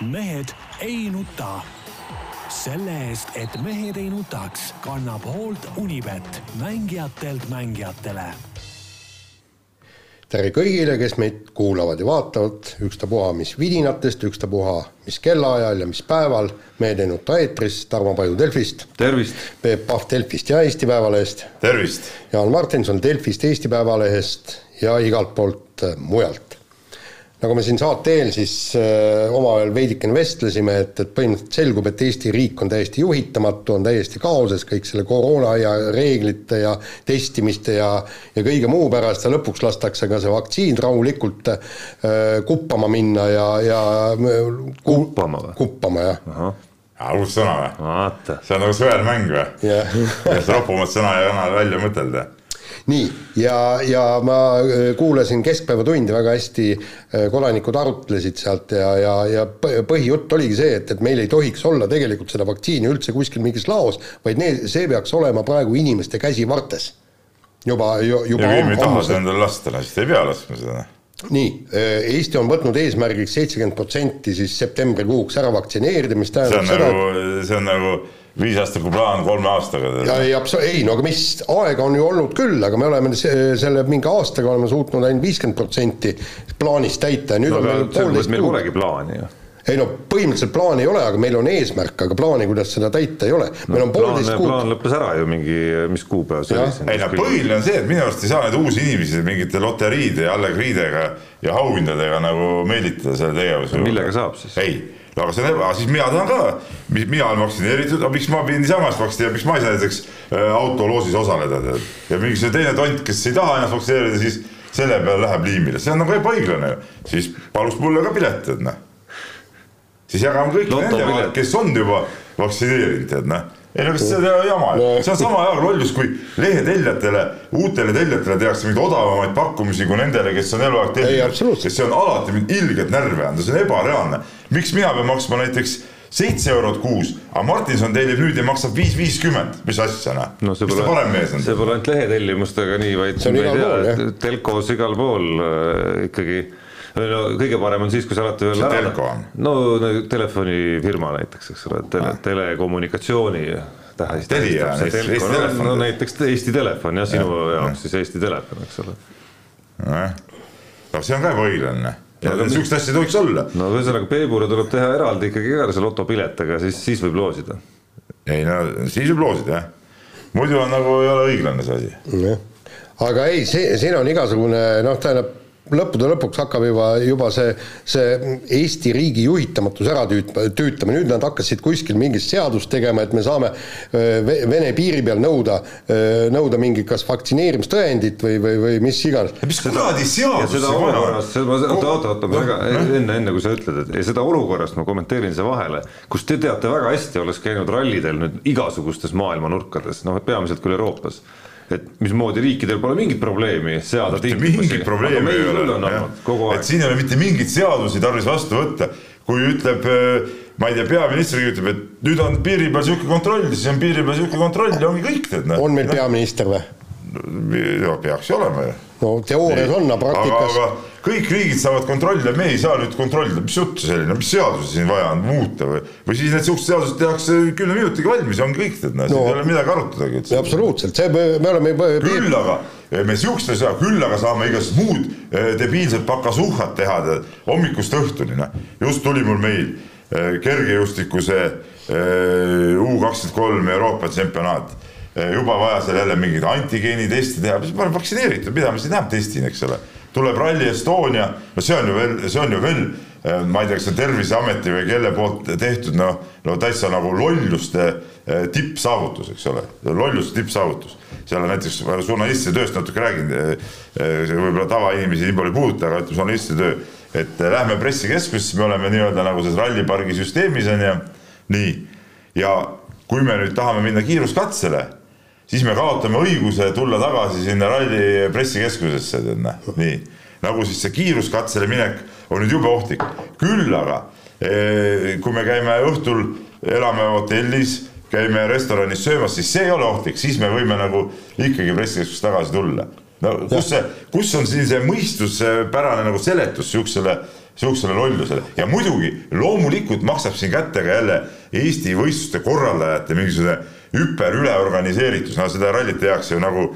mehed ei nuta. selle eest, et mehed ei nutaks, kannab hoolt Unibet, mängijatelt mängijatele tere kõigile, kes meid kuulavad ja vaatavad, ükstapuha mis vidinatest, ükstapuha mis kellaajal ja mis päeval, Mehed ei nuta eetris, Tarmo Paju Delfist. tervist! Peep Pahv Delfist ja Eesti Päevalehest. tervist! Jaan Martinson Delfist, Eesti Päevalehest ja igalt poolt mujalt nagu me siin saate eel siis äh, omavahel veidikene vestlesime, et, et põhimõtteliselt selgub, et Eesti riik on täiesti juhitamatu, on täiesti kaoses kõik selle koroona ja reeglite ja testimiste ja ja kõige muu pärast ja lõpuks lastakse ka see vaktsiin rahulikult äh, kuppama minna ja, ja kuppama või? kuppama, jah. Ah, uus sõna või? see on nagu sõelmäng või? jah. ropumat sõna ei anna välja mõtelda nii, ja, ja ma äh, kuulasin Keskpäevatundi väga hästi, äh, kodanikud arutlesid sealt ja, ja, ja põhijutt oligi see, et, et meil ei tohiks olla tegelikult seda vaktsiini üldse kuskil mingis laos, vaid need, see peaks olema praegu inimeste käsivartes. juba, juba ja me ei taha seda endale lasta, siis te ei pea laskma seda nii, äh, Eesti on võtnud eesmärgiks seitsekümmend protsenti siis septembrikuuks ära vaktsineerida, mis tähendab see on seda, nagu, see on nagu viisaastaku plaan kolme aastaga. ja ei, ei no aga mis, aega on ju olnud küll, aga me oleme selle mingi aastaga oleme suutnud ainult viiskümmend protsenti plaanist täita ja nüüd no, on meil poolteist meil polegi plaani ju ei no põhimõtteliselt plaani ei ole, aga meil on eesmärk, aga plaani, kuidas seda täita, ei ole. meil on poolteist kuud. plaan lõppes ära ju mingi, mis kuupäev see oli? ei no põhiline on see, et minu arust ei saa neid uusi inimesi mingite loteriide ja allegriidega ja auhindadega nagu meelitada selle tegevuse. millega saab siis? ei no aga see on eba, siis mina tahan ka, mina olen vaktsineeritud, aga miks ma pidin niisama ennast vaktsineerida, miks ma ei saa näiteks äh, autoloosis osaleda, tead. ja mingisugune teine tont, kes ei taha ennast vaktsineerida, siis selle peale läheb liimile, see on nagu ebaõiglane ju. siis paluks mulle ka pilet, tead noh. siis jagame kõik nendele, kes on juba vaktsineerinud, tead noh ei no kas see on jama. Ju, see on sama hea lollus, kui lehetellijatele, uutele tellijatele tehakse mingeid odavamaid pakkumisi kui nendele, kes on eluaeg tellinud. see on alati mind ilgelt närvi anda, see on ebareaalne. miks mina pean maksma näiteks seitse eurot kuus, aga Martinson tellib nüüd ja maksab viis viiskümmend, mis asja noh no,, mis ta parem mees on? see pole ainult lehetellimustega nii, vaid ei telkos igal pool äh, ikkagi no kõige parem on siis, kui sa alati veel ära. no telefonifirma näiteks, eks ole, tele, ah. telekommunikatsiooni tähis. Telia, Eesti Telefon. no näiteks Eesti Telefon jah, sinu ja, jaoks siis Eesti Telefon, eks ole. no see on ka ebaõiglane ja niisugust asja ei tohiks olla. no ühesõnaga Peebule tuleb teha eraldi ikkagi ka see lotopilet, aga siis, siis võib loosida. ei no siis võib loosida jah, muidu on nagu ei ole õiglane see asi. aga ei, see, siin on igasugune noh, tähendab lõppude lõpuks hakkab juba, juba see, see Eesti riigi juhitamatus ära tüüt-, tüütama, nüüd nad hakkasid kuskil mingit seadust tegema, et me saame Vene piiri peal nõuda, nõuda mingit kas vaktsineerimistõendit või, või, või mis iganes. mis kuradi seadus see olukorras, oota, oota, oota, ma väga, enne, enne kui sa ütled, et seda olukorrast ma kommenteerin siia vahele, kus te teate väga hästi, olles käinud rallidel nüüd igasugustes maailma nurkades, noh, peamiselt küll Euroopas et mismoodi riikidel pole mingit probleemi seada tingimusi. mingit probleemi ei ole, et siin ei ole mitte mingeid seadusi tarvis vastu võtta, kui ütleb äh, ma ei tea, peaminister ütleb, et nüüd on piiri peal sihuke kontroll, siis on piiri peal sihuke kontroll ja ongi kõik tead. on meil peaminister või? no peaks ju olema ju. no teoorias on, aga praktikas. Kõik riigid saavad kontrollida, me ei saa nüüd kontrollida, mis jutt selline, mis seadusi siin vaja on muuta või, või siis need siuksed seadused tehakse kümne minutiga valmis ongi kõik, tead, noh no,, siin ei ole midagi arutadagi. absoluutselt, see, me, me oleme. küll aga, me siukest ei saa, küll aga saame igasugused muud eh, debiilsed pakasuhhat teha, tead, hommikust õhtuni, noh. just tuli mul meil eh, kergejõustikuse eh, U kakskümmend kolm Euroopa tsempionaat juba vaja seal jälle mingeid antigeeniteste teha, ma olen vaktsineeritud, mida ma siin näeb testin, eks ole tuleb Rally Estonia, no see on ju veel, see on ju veel, äh, ma ei tea, kas see on Terviseameti või kelle poolt tehtud, no, no täitsa nagu lolluste äh, tippsaavutus, eks ole, lolluste tippsaavutus. seal on näiteks žurnalistide tööst natuke räägin, äh, võib-olla tavainimesi nii palju ei puuduta, aga ütleme žurnalistide töö, et lähme pressikeskusesse, me oleme nii-öelda nagu selles rallipargi süsteemis on ju, nii, ja kui me nüüd tahame minna kiiruskatsele siis me kaotame õiguse tulla tagasi sinna ralli pressikeskusesse, tead näe, nii. nagu siis see kiiruskatsele minek on nüüd jube ohtlik, küll aga eh, kui me käime õhtul, elame hotellis, käime restoranis söömas, siis see ei ole ohtlik, siis me võime nagu ikkagi pressikeskusesse tagasi tulla. no kus see, kus on siin see mõistuspärane nagu seletus niisugusele sihukesele lollusele? Ja muidugi loomulikult maksab siin kätte ka jälle Eesti võistluste korraldajate mingisugune hüper üleorganiseeritus, no seda rallit tehakse ju nagu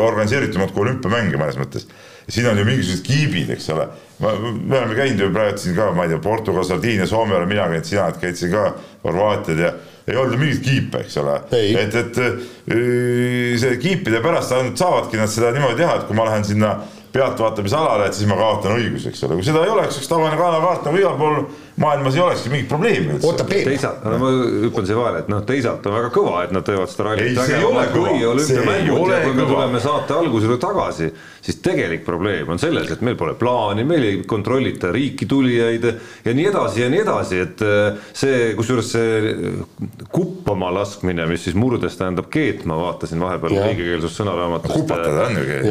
organiseeritumat kui olümpiamänge mõnes mõttes. siin on ju mingisugused kiibid, eks ole, me oleme käinud ju praegu siin ka, ma ei tea, Portugal, Sardiinia, Soome olen mina käinud, sina käid siin ka, Horvaatiad ja ei olnud ju mingit kiipe, eks ole. et, et see kiipide pärast ainult saavadki nad seda niimoodi teha, et kui ma lähen sinna pealtvaatamisalale, et siis ma kaotan õiguse, eks ole, kui seda ei oleks, üks tavaline kaelakaart nagu igal pool maailmas ei olekski mingit probleemi üldse. oota, Peep. teisalt, no ma hüppan siia vahele, et noh, teisalt on väga kõva, et nad teevad seda rallit. ei, see ei ole kõva, ei ole kõva. kui me tuleme saate alguse juurde tagasi, siis tegelik probleem on selles, et meil pole plaani, meil ei kontrollita riiki tulijaid ja nii edasi ja nii edasi, et äh, see, kusjuures see kuppama laskmine, mis siis murdes tähendab keetma, vaatasin vahepeal õigekeelsussõnaraamatust. kupatada on ju keet.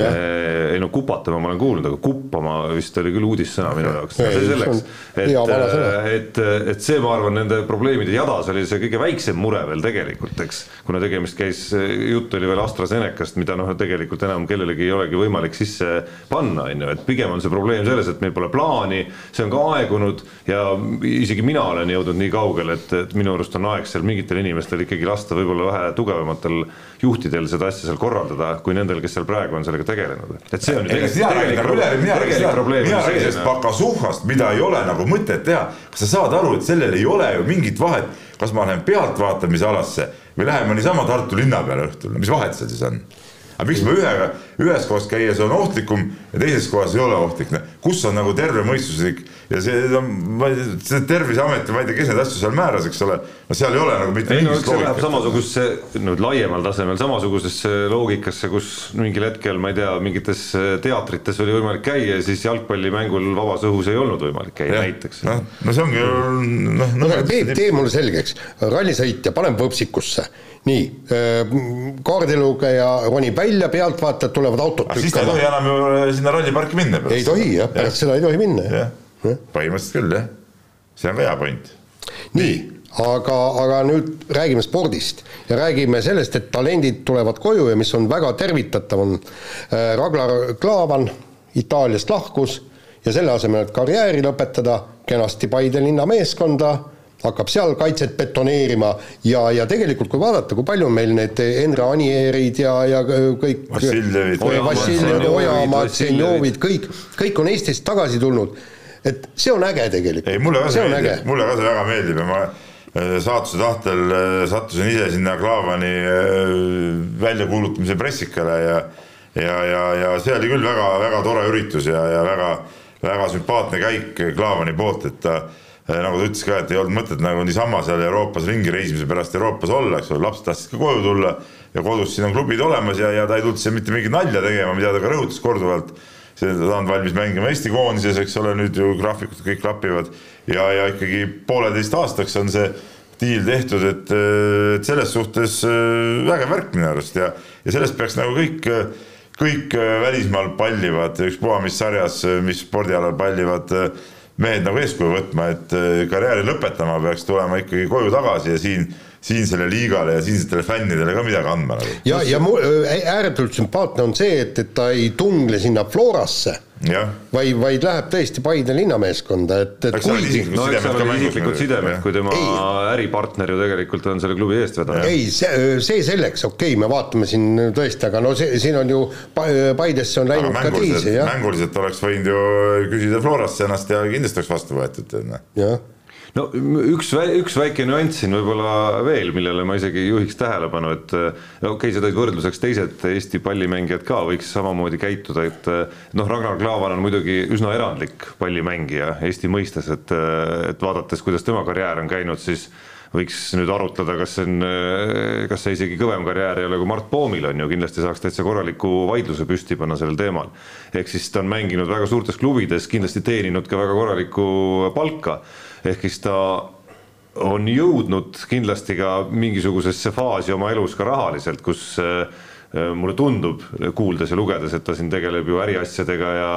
ei no kupatama ma olen kuulnud, aga kuppama vist oli küll uudissõna minu jaoks. see selleks, et et, et see, ma arvan, nende probleemide jadas oli see kõige väiksem mure veel tegelikult, eks. kuna tegemist käis, jutt oli veel AstraZenecast, mida noh, tegelikult enam kellelegi ei olegi võimalik sisse panna, on ju, et pigem on see probleem selles, et meil pole plaani, see on ka aegunud ja isegi mina olen jõudnud nii kaugele, et, et minu arust on aeg seal mingitel inimestel ikkagi lasta võib-olla vähe tugevamatel juhtidel seda asja seal korraldada, kui nendel, kes seal praegu on sellega tegelenud. et see on ju tegelik, tegelik, tegelik, tegelik probleem. mina räägin sellest pakasuhhast, mida ei ole nagu mõtet teha kas sa saad aru, et sellel ei ole ju mingit vahet, kas ma lähen pealtvaatamisalasse või lähen ma niisama Tartu linna peale õhtul, mis vahet seal siis on? aga miks ma ühega, ühes kohas käies on ohtlikum ja teises kohas ei ole ohtlik, noh, kus on nagu tervemõistuslik ja see on, ma ei tea, see Terviseamet ja ma ei tea, kes neid asju seal määras, eks ole, no seal ei ole nagu mitte ei no eks see läheb samasugusesse, nüüd laiemal tasemel samasugusesse loogikasse, kus mingil hetkel, ma ei tea, mingites teatrites oli võimalik käia ja siis jalgpallimängul vabas õhus ei olnud võimalik käia ja, näiteks. noh, no see ongi noh, noh. Peep, tee mulle selgeks, rallisõitja paneb võpsikusse. Nii, äh, kaardilugeja ronib välja, pealtvaatajad tulevad autot lükkama. siis ta ei tohi enam ju äh, sinna ralliparki minna. ei tohi jah, pärast seda ei tohi minna jah ja.. põhimõtteliselt küll jah, see on ka hea point. nii, aga, aga nüüd räägime spordist ja räägime sellest, et talendid tulevad koju ja mis on väga tervitatav, on äh, Ragnar Klavan Itaaliast lahkus ja selle asemel, et karjääri lõpetada, kenasti Paide linna meeskonda hakkab seal kaitset betoneerima ja, ja tegelikult kui vaadata, kui palju meil need Endre Anierid ja, ja kõik Vassiljevid, Vassiljevid, Ojamaad, Senjovid, kõik, kõik on Eestist tagasi tulnud. et see on äge tegelikult. ei, mulle ka see meeldib, mulle ka see väga meeldib ja ma äh, saatuse tahtel äh, sattusin ise sinna Klaavani äh, väljakuulutamise pressikale ja ja, ja, ja see oli küll väga-väga tore üritus ja, ja väga, väga sümpaatne käik Klaavani poolt, et ta Äh, nagu ta ütles ka, et ei olnud mõtet nagu niisama seal Euroopas ringi reisimise pärast Euroopas olla, eks ole, lapsed tahtsid ka koju tulla ja kodus siin on klubid olemas ja, ja ta ei tulnud siia mitte mingit nalja tegema, mida ta ka rõhutas korduvalt. ta on valmis mängima Eesti koondises, eks ole, nüüd ju graafikud kõik klapivad ja, ja ikkagi pooleteist aastaks on see diil tehtud, et, et selles suhtes äh, vägev värk minu arust. Ja, ja sellest peaks nagu kõik kõik välismaal pallivad, ükspuha mis sarjas, mis spordialal pallivad äh, mehed nagu eeskuju võtma, et äh, karjääri lõpetama peaks tulema ikkagi koju tagasi ja siin, siinsele liigale ja siinsetele fännidele ka midagi andma nagu. ja, ja mu, äh, ääretult sümpaatne on see, et, et ta ei tungle sinna Florasse vaid, vaid läheb tõesti Paide linnameeskonda, et, et eks kuigi no eks seal oli isiklikud sidemed, kui tema ei. äripartner ju tegelikult on selle klubi eestvedaja. ei, see, see selleks, okei okay,, me vaatame siin tõesti, aga no see, siin on ju Paidesse on läinud ka teisi, jah. mänguliselt oleks võinud ju küsida Florast ennast ja kindlasti oleks vastu võetud. Noh. jah no üks, üks väike nüanss siin võib-olla veel, millele ma isegi juhiks tähelepanu, et okei okay,, sa tõid võrdluseks teised Eesti pallimängijad ka võiks samamoodi käituda, et noh, Ragnar Klavan on muidugi üsna erandlik pallimängija Eesti mõistes, et, et vaadates, kuidas tema karjäär on käinud, siis võiks nüüd arutleda, kas see on, kas see isegi kõvem karjäär ei ole kui Mart Poomil on ju, kindlasti saaks täitsa korraliku vaidluse püsti panna sellel teemal. ehk siis ta on mänginud väga suurtes klubides, kindlasti teeninud ka väga korralikku palka ehk siis ta on jõudnud kindlasti ka mingisugusesse faasi oma elus ka rahaliselt, kus äh, mulle tundub, kuuldes ja lugedes, et ta siin tegeleb ju äriasjadega ja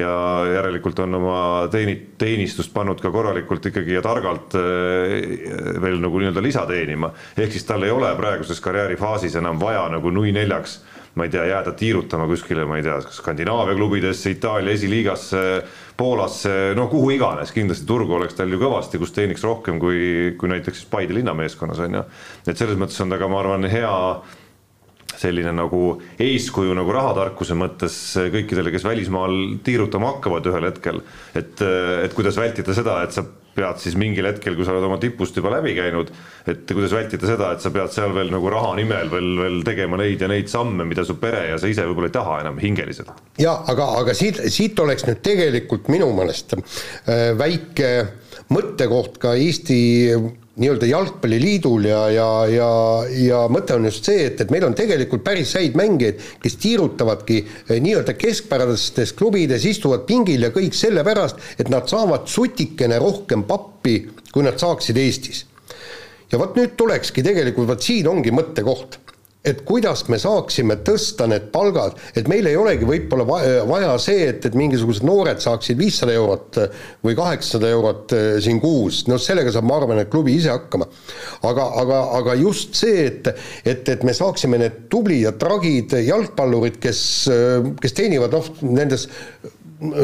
ja järelikult on oma teeni-, teenistust pannud ka korralikult ikkagi ja targalt äh, veel nagu nii-öelda lisa teenima. ehk siis tal ei ole praeguses karjäärifaasis enam vaja nagu nui neljaks ma ei tea, jääda tiirutama kuskile, ma ei tea, Skandinaavia klubidesse, Itaalia esiliigasse, Poolasse, no kuhu iganes, kindlasti turgu oleks tal ju kõvasti, kus teeniks rohkem kui, kui näiteks Paide linnameeskonnas on ju. et selles mõttes on ta ka, ma arvan, hea selline nagu eeskuju nagu rahatarkuse mõttes kõikidele, kes välismaal tiirutama hakkavad ühel hetkel. et, et kuidas vältida seda, et sa pead siis mingil hetkel, kui sa oled oma tipust juba läbi käinud, et kuidas vältida seda, et sa pead seal veel nagu raha nimel veel, veel tegema neid ja neid samme, mida su pere ja sa ise võib-olla ei taha enam hingeliselt. ja aga, aga siit, siit oleks nüüd tegelikult minu meelest äh, väike mõttekoht ka Eesti nii-öelda jalgpalliliidul ja, ja, ja, ja mõte on just see, et, et meil on tegelikult päris häid mängijaid, kes tiirutavadki eh, nii-öelda keskpärastes klubides, istuvad pingil ja kõik sellepärast, et nad saavad sutikene rohkem pappi, kui nad saaksid Eestis. ja vot nüüd tulekski tegelikult, vot siin ongi mõttekoht et kuidas me saaksime tõsta need palgad, et meil ei olegi võib-olla vaja see, et, et mingisugused noored saaksid viissada eurot või kaheksasada eurot eh, siin kuus, noh sellega saab, ma arvan, et klubi ise hakkama. aga, aga, aga just see, et, et, et me saaksime need tublid ja tragid jalgpallurid, kes, kes teenivad noh, nendes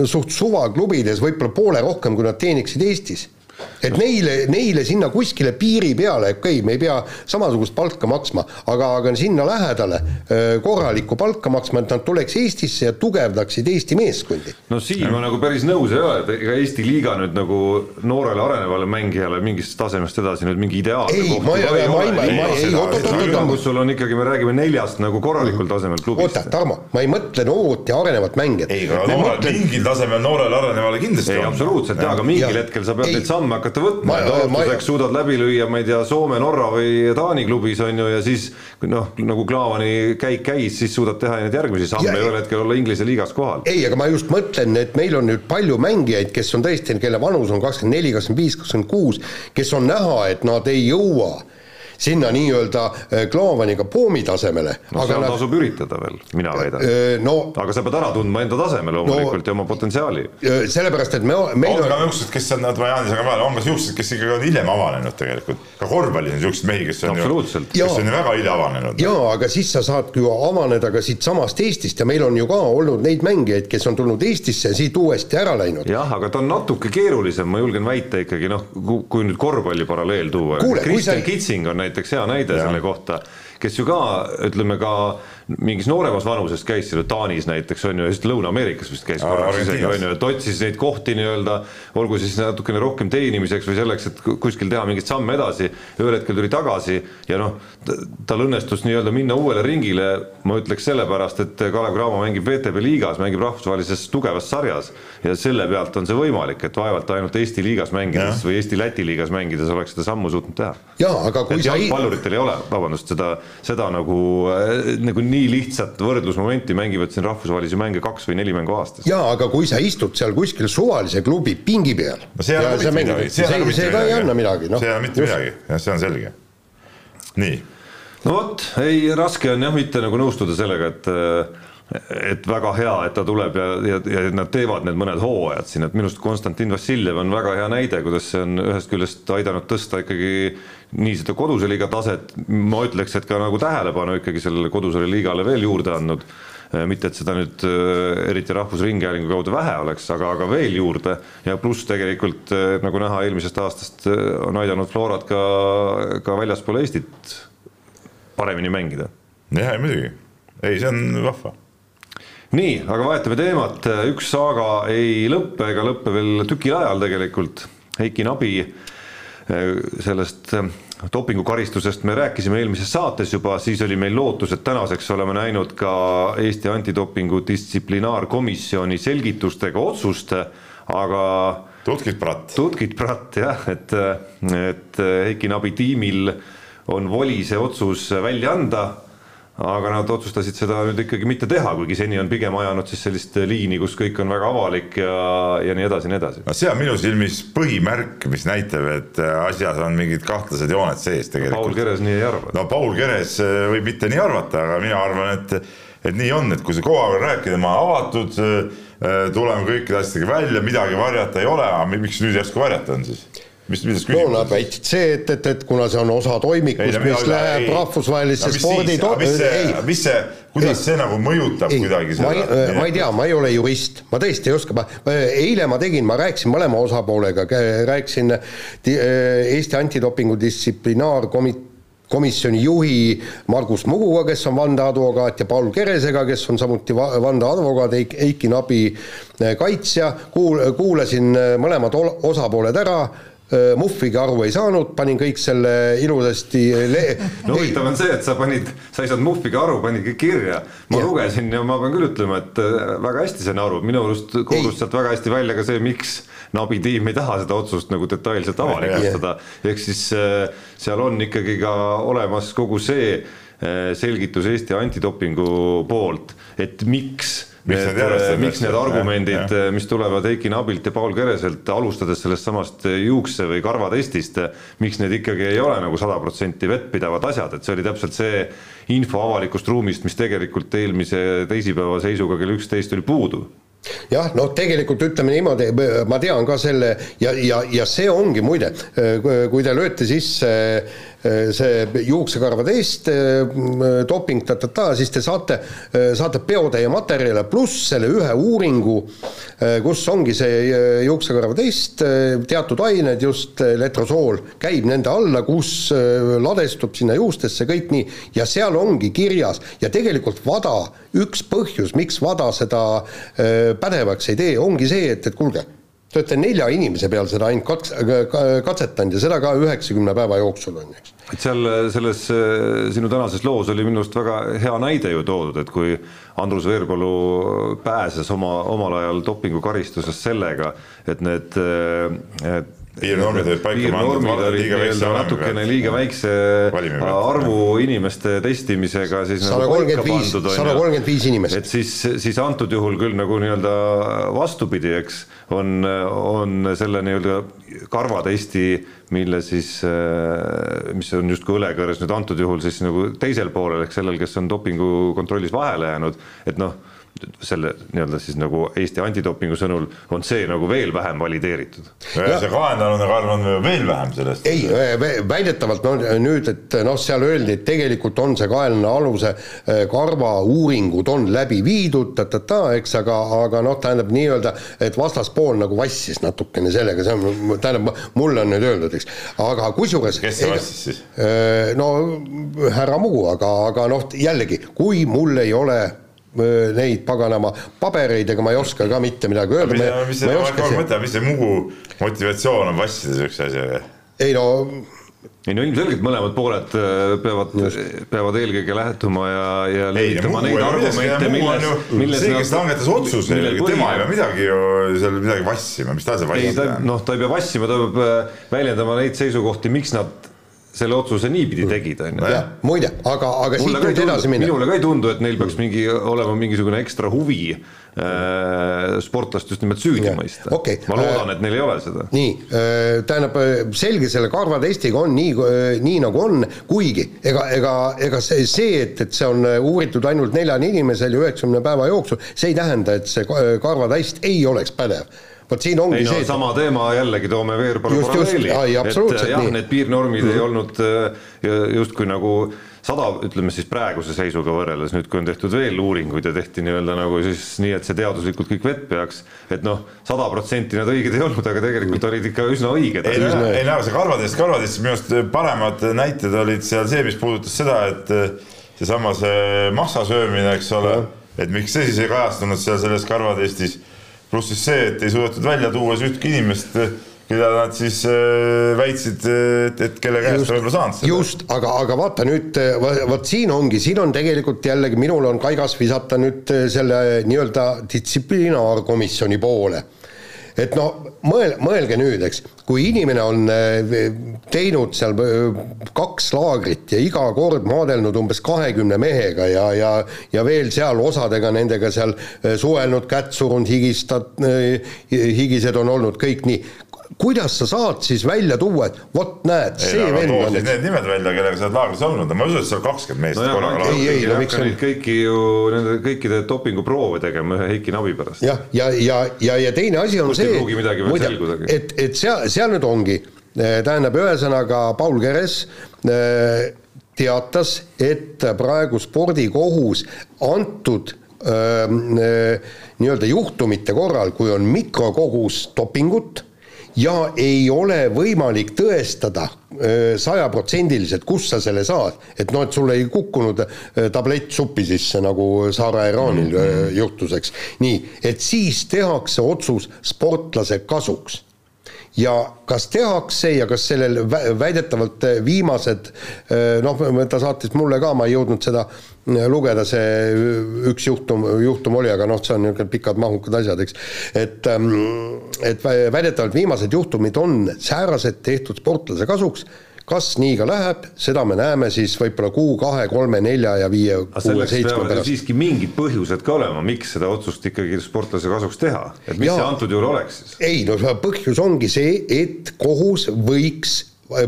suht suvaklubides võib-olla poole rohkem, kui nad teeniksid Eestis et neile, neile sinna kuskile piiri peale, okei okay,, me ei pea samasugust palka maksma, aga, aga sinna lähedale korralikku palka maksma, et nad tuleks Eestisse ja tugevdaksid Eesti meeskondi. no siin ma nagu päris nõus ei ole, et ega Eesti liiga nüüd nagu noorele arenevale mängijale mingist tasemest edasi nüüd mingi ideaalne ei, ma ei, ma ei, ma ei, ei, oot, oot, oot, oot. kus sul on ikkagi, me räägime neljast nagu korralikul tasemel klubist. oota, Tarmo, ma ei mõtle noort ja arenevat mängijat. ei, aga noorel mõtlen..., mingil tasemel noorele arenevale kindlasti ei, on. absoluutselt jaa, aga mingil hetkel sa pead neid samme hakata võtma, et alustuseks suudad läbi lüüa, ma ei tea, Soome, Norra või Taani klubis on ju, ja siis noh, nagu Klaavani käik käis, siis suudad teha neid järgmisi samme ühel hetkel olla Inglise liigas kohal. ei, aga ma just mõtlen, et meil on nüüd palju mängijaid, kes on tõesti, kelle vanus on kakskümmend neli, kakskümmend viis, kakskümmend kuus, kes on näha, et nad ei jõua sinna nii-öelda äh, Klaavaniga poomi tasemele. no seal nad... tasub üritada veel, mina väidan äh, no,. aga sa pead ära tundma enda taseme loomulikult no, ja oma potentsiaali. Äh, sellepärast, et me, meil on ka niisugused, kes on, ma Jaanis aga vahele, on ka niisugused, kes ikkagi on hiljem avanenud tegelikult. ka korvpallis on niisuguseid mehi, kes on ju, kes on ju väga hilja avanenud. jaa, aga siis sa saad ju avaneda ka siitsamast Eestist ja meil on ju ka olnud neid mängijaid, kes on tulnud Eestisse ja siit uuesti ära läinud. jah, aga ta on natuke keerulisem, ma julgen väita ikkagi noh, kui nüüd korvpalli paralleel tuua. Kristjan sa... Kitsing on näiteks hea näide selle kohta, kes ju ka ütleme ka mingis nooremas vanuses käis seal Taanis näiteks on ju, just Lõuna-Ameerikas vist käis korraks isegi on ju, et otsis neid kohti nii-öelda, olgu siis natukene rohkem teenimiseks või selleks, et kuskil teha mingeid samme edasi. ühel hetkel tuli tagasi ja noh, tal õnnestus nii-öelda minna uuele ringile, ma ütleks sellepärast, et Kalev Cramo mängib VTB liigas, mängib rahvusvahelises tugevas sarjas ja selle pealt on see võimalik, et vaevalt ainult Eesti liigas mängides ja. või Eesti-Läti liigas mängides oleks seda sammu suutnud teha. jaa, aga kui et sa jalgpalluritel ei ole, vabandust, seda, seda nagu, nagu nii nii lihtsat võrdlusmomenti mängivad siin rahvusvahelisi mänge kaks või neli mängu aastas. jaa, aga kui sa istud seal kuskil suvalise klubi pingi peal no see ei anna mitte midagi, see, see, see ka ei anna midagi, noh. see ei anna mitte midagi, jah, see on selge. nii. no vot, ei, raske on jah mitte nagu nõustuda sellega, et et väga hea, et ta tuleb ja, ja, ja nad teevad need mõned hooajad siin, et minu arust Konstantin Vassiljev on väga hea näide, kuidas see on ühest küljest aidanud tõsta ikkagi nii seda koduse liiga taset, ma ütleks, et ka nagu tähelepanu ikkagi sellele kodusele liigale veel juurde andnud. mitte, et seda nüüd äh, eriti Rahvusringhäälingu kaudu vähe oleks, aga, aga veel juurde. Ja pluss tegelikult äh, nagu näha, eelmisest aastast äh, on aidanud Florat ka, ka väljaspool Eestit paremini mängida. jah, muidugi, ei, see on vahva nii, aga vahetame teemat, üks saaga ei lõppe ega lõppe veel tükil ajal tegelikult. Heiki Nabi Äh, sellest äh, dopingukaristusest me rääkisime eelmises saates juba, siis oli meil lootus, et tänaseks oleme näinud ka Eesti antidopingu distsiplinaarkomisjoni selgitustega otsust, aga tutkit pratt. tutkit pratt jah, et, et Heiki Nabi tiimil on voli see otsus välja anda aga nad otsustasid seda nüüd ikkagi mitte teha, kuigi seni on pigem ajanud siis sellist liini, kus kõik on väga avalik ja, ja nii edasi, nii edasi. no see on minu silmis põhimärk, mis näitab, et asjas on mingid kahtlased jooned sees tegelikult no,. Paul Keres nii ei arva. no Paul Keres äh, võib mitte nii arvata, aga mina arvan, et, et nii on, et kui sa koha peal rääkida, ma avatud, äh, tuleme kõikide asjadega välja, midagi varjata ei ole, aga miks nüüd järsku varjata on siis? Mis, no küsimus nad väitsid see, et, et, et kuna see on osa toimikust, mis läheb rahvusvahelisse spordi no, mis see, ei, mis see, kuidas Ei. see nagu mõjutab ei, kuidagi ma ei, ma ei tea, ma ei ole jurist, ma tõesti ei oska, ma eile ma tegin, ma rääkisin mõlema osapoolega, rääkisin di, Eesti antidopingu distsiplinaarkomi-, komisjoni juhi Margus Muguga, kes on vandeadvokaat ja Paul Keresega, kes on samuti va- vandeadvokaat, Eik-, Eiki Nabi eh, kaitsja, kuul-, kuulasin eh, mõlemad ol- osapooled ära, muhvigi aru ei saanud, panin kõik selle ilusasti le- no huvitav on see, et sa panid, sa ei saanud muhviga aru, panidki kirja. ma Jah. lugesin ja ma pean küll ütlema, et äh, väga hästi sain aru, minu arust koorus sealt väga hästi välja ka see, miks Nabi tiim ei taha seda otsust nagu detailselt avalikustada. ehk siis äh, seal on ikkagi ka olemas kogu see äh, selgitus Eesti antidopingu poolt, et miks Nad järjest- miks need argumendid jah., mis tulevad Heiki Nabilt ja Paul Kereselt, alustades sellest samast juukse- või karvatestist, miks need ikkagi ei ole nagu sada protsenti vettpidavad asjad, et see oli täpselt see info avalikust ruumist, mis tegelikult eelmise teisipäeva seisuga kell üksteist oli puudu jah, noh, tegelikult ütleme niimoodi, ma tean ka selle ja, ja, ja see ongi muide, kui te lööte sisse eh, see juuksekarva test, doping ta-ta-ta, siis te saate, saate peotäie materjale pluss selle ühe uuringu, kus ongi see eh, juuksekarva test, teatud ained, just eh, letrosool käib nende alla, kus eh, ladestub sinna juustesse kõik nii. Ja seal ongi kirjas ja tegelikult VADA üks põhjus, miks VADA seda pädevaks ei tee, ongi see, et, et kuulge, te olete nelja inimese peal seda ainult kats-, katsetanud ja seda ka üheksakümne päeva jooksul on ju, eks. et seal selles äh, sinu tänases loos oli minu arust väga hea näide ju toodud, et kui Andrus Veerpalu pääses oma, omal ajal dopingukaristusest sellega, et need äh, et Piirnormid olid paika pandud, liiga väikse natukene liiga väikse pealt. arvu inimeste testimisega siis sada nagu paika kolmkümmend viis, sada kolmkümmend viis inimest. et siis, siis antud juhul küll nagu nii-öelda vastupidi, eks, on, on selle nii-öelda karvatesti, mille siis, mis on justkui õlekõrs nüüd antud juhul siis nagu teisel poolel ehk sellel, kes on dopingukontrollis vahele jäänud, et noh, selle nii-öelda siis nagu Eesti antidopingu sõnul on see nagu veel vähem valideeritud. see kahendanune karv on veel vähem sellest. ei, väidetavalt no nüüd, et noh, seal öeldi, et tegelikult on see kaelane aluse eh, karva uuringud on läbi viidud ta-ta-ta, eks, aga, aga noh, tähendab nii-öelda, et vastaspool nagu vassis natukene sellega, see on, tähendab, mulle on nüüd öeldud, eks, aga kusjuures kes see vassis siis? No härra Mugu, aga, aga noh, jällegi, kui mul ei ole neid paganama pabereid, ega ma ei oska ka mitte midagi öelda. mis, see, mõtlen, mis see Mugu motivatsioon on vassida siukse asjaga? ei no ei no ilmselgelt mõlemad pooled äh, peavad, peavad eelkõige lähtuma ja, ja ei, levitama neid argumente, midagi, Mugu on milles, milles see, kes langetas otsuse, tema ei pea midagi ju seal midagi vassima, mis ta seal on? noh, ta ei pea vassima, ta peab äh, väljendama neid seisukohti, miks nad selle otsuse niipidi tegid, on ju. muide, aga, aga siit mulle ei nüüd edasi minna. minule ka ei tundu, et neil peaks mingi olema mingisugune ekstra huvi äh, sportlast just nimelt süüdi Jah, mõista okei, ma loodan, äh, et neil ei ole seda. nii, tähendab selge selle karvatestiga on nii, nii nagu on, kuigi ega, ega, ega see, see, et, et see on uuritud ainult neljal inimesel ja üheksakümne päeva jooksul, see ei tähenda, et see karvatest ei oleks pädev. Vot siin ongi ei no see, sama teema jällegi toome Veerpalu Just, just, paralleeli, et jah, need piirnormid mm -hmm. ei olnud äh, justkui nagu sada, ütleme siis praeguse seisuga võrreldes, nüüd kui on tehtud veel uuringuid ja tehti nii-öelda nagu siis nii, et see teaduslikult kõik vett peaks, et noh, sada protsenti nad õiged ei olnud, aga tegelikult olid ikka üsna õiged. ei no, ei no see karvatest, karvatest minu arust paremad näited olid seal see, mis puudutas seda, et eh, seesama see massa söömine, eks ole, et miks see siis ei kajastunud seal selles karvatestis. Pluss siis see, et ei suudetud välja tuua ühtki inimest, keda nad siis eh, väitsid, et, et kelle käest ta võib-olla saanud seda. just, aga, aga vaata nüüd, vot siin ongi, siin on tegelikult jällegi minul on kaigas visata nüüd äh, selle nii-öelda distsiplinaarkomisjoni poole. Et no mõel-, mõelge nüüd, eks, kui inimene on äh, teinud seal äh, kaks laagrit ja iga kord maadelnud umbes kahekümne mehega ja, ja ja veel seal osadega nendega seal äh, suhelnud, kätt surunud, higistad, higised on olnud kõik nii, kuidas sa saad siis välja tuua, et vot näed, ei see no vend on need nimed välja, kellega sa oled laagris olnud, ma ei usu, et seal kakskümmend meest nojah, korraga ei, ei, no miks on- kõiki ju nende kõikide dopinguproove tegema ühe Heiki Nabi pärast. jah, ja, ja, ja, ja teine asi on ei see selgudagi. et, et seal, seal nüüd ongi, tähendab, ühesõnaga Paul Keres äh, teatas, et praegu spordikohus antud öö, nii-öelda juhtumite korral, kui on mikrokogus dopingut ja ei ole võimalik tõestada öö, sajaprotsendiliselt, kust sa selle saad, et noh, et sul ei kukkunud öö, tablett suppi sisse, nagu Sara Iranil mm -hmm. juhtus, eks. nii, et siis tehakse otsus sportlase kasuks ja kas tehakse ja kas sellel väidetavalt viimased noh, ta saatis mulle ka, ma ei jõudnud seda lugeda, see üks juhtum, juhtum oli, aga noh, see on niisugune pikad mahukad asjad, eks. et, ähm, et väidetavalt viimased juhtumid on säärased tehtud sportlase kasuks kas nii ka läheb, seda me näeme siis võib-olla kuu, kahe, kolme, nelja ja viie, kuue, seitsme pärast. siiski mingid põhjused ka olema, miks seda otsust ikkagi sportlase kasuks teha, et mis ja, see antud juhul oleks siis? ei no põhjus ongi see, et kohus võiks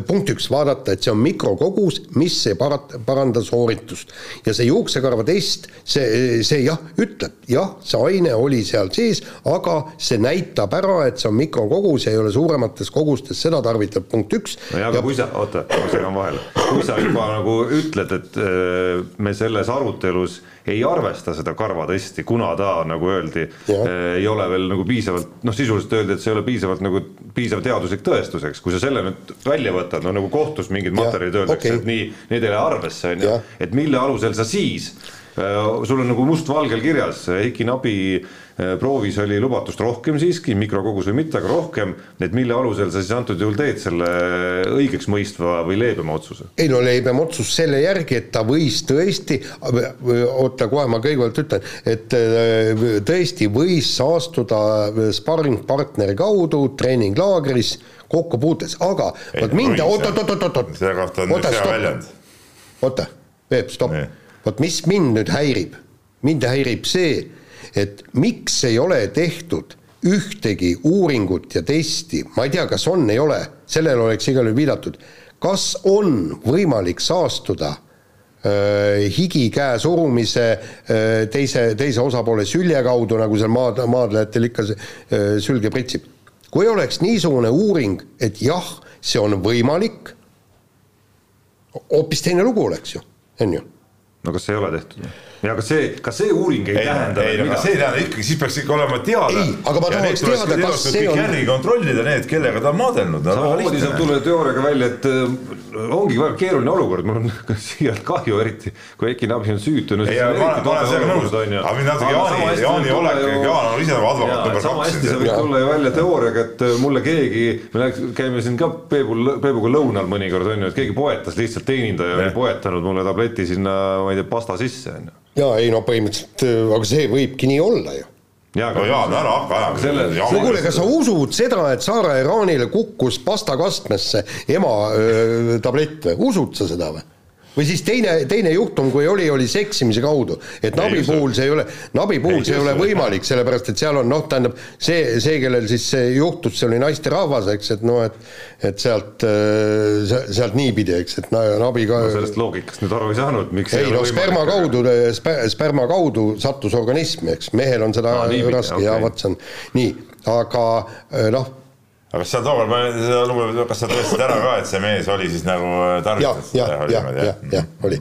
punkt üks, vaadata, et see on mikrokogus, mis ei parat-, paranda sooritust. ja see juuksekarva test, see, see jah, ütleb, jah, see aine oli seal sees, aga see näitab ära, et see on mikrokogus ja ei ole suuremates kogustes seda tarvitatud, punkt üks. no jaa, aga ja... kui sa, oota, ma segan vahele, kui sa juba nagu ütled, et äh, me selles arutelus ei arvesta seda karvatesti, kuna ta, nagu öeldi, ei ole veel nagu piisavalt, noh, sisuliselt öeldi, et see ei ole piisavalt nagu piisav teaduslik tõestus, eks, kui sa selle nüüd välja võtad, no nagu kohtus mingid materjalid öeldakse okay., et nii, need ei lähe arvesse, on ju, et mille alusel sa siis, sul on nagu mustvalgel kirjas, Heiki Nabi Äh, proovis oli lubatust rohkem siiski, mikrokogus või mitte, aga rohkem, et mille alusel sa siis antud juhul teed selle õigeks mõistva või leebema otsuse? ei no leebem otsus selle järgi, et ta võis tõesti, oota kohe ma kõigepealt ütlen, et äh, tõesti võis saastuda sparringpartneri kaudu treeninglaagris kokkupuutes, aga vot mind, oot, oot, oot, oot, oot. selle kohta on üks hea väljend. oota, Peep, stopp. Vot mis mind nüüd häirib, mind häirib see, et miks ei ole tehtud ühtegi uuringut ja testi, ma ei tea, kas on, ei ole, sellele oleks igal juhul viidatud, kas on võimalik saastuda äh, higi käe surumise äh, teise, teise osapoole sülje kaudu, nagu seal maad, maadlejatel ikka äh, sülge pritsib. kui oleks niisugune uuring, et jah, see on võimalik, hoopis teine lugu oleks ju, on ju. No kas ei ole tehtud? Ja kas see, kas see uuring ei, ei tähenda ei, no, see ei tähenda ikkagi, siis peaks ikka olema teada. ei, aga ma tahaks teada, kas see on. järgi kontrollida need, kellega ta on maadelnud. samamoodi saab tulla teooriaga välja, et äh, ongi väga keeruline olukord, mul on siiralt kahju, eriti kui Eki Nabi on süütu. aga mind natuke Jaani, Jaani olek, Jaan on ise advokaat number kaks. sama hästi sa võid tulla ju välja teooriaga, et äh, mulle keegi, me käime siin ka Peebu, Peebuga lõunal mõnikord on ju, et keegi poetas lihtsalt teenindaja oli poetanud mulle tableti sinna, ma ei tea, pasta sisse on ju jaa, ei no põhimõtteliselt, äh, aga see võibki nii olla ju ja, no Jaan, ära hakka ajama selle. no kuule, kas sa usud seda, et Saare Iraanile kukkus pastakastmesse ema öö, tablett või, usud sa seda või? Või siis teine, teine juhtum, kui oli, oli seksimise kaudu. et Nabi puhul see ei ole, Nabi puhul see ei ole võimalik, sellepärast et seal on noh, tähendab see, see, kellel siis see juhtus, see oli naisterahvas, eks, et noh, et et sealt, äh, sealt niipidi, eks, et Nabi ka no sellest loogikast nüüd aru ei saanud, miks ei no sperma kaudu, sperma kaudu sattus organismi, eks, mehel on seda no, raske okay. ja vot see on nii, aga äh, noh, aga kas sa tookord, ma seda lugu, kas sa tõestasid ära ka, et see mees oli siis nagu äh, tarvitas? jah, jah, jah, jah, jah, oli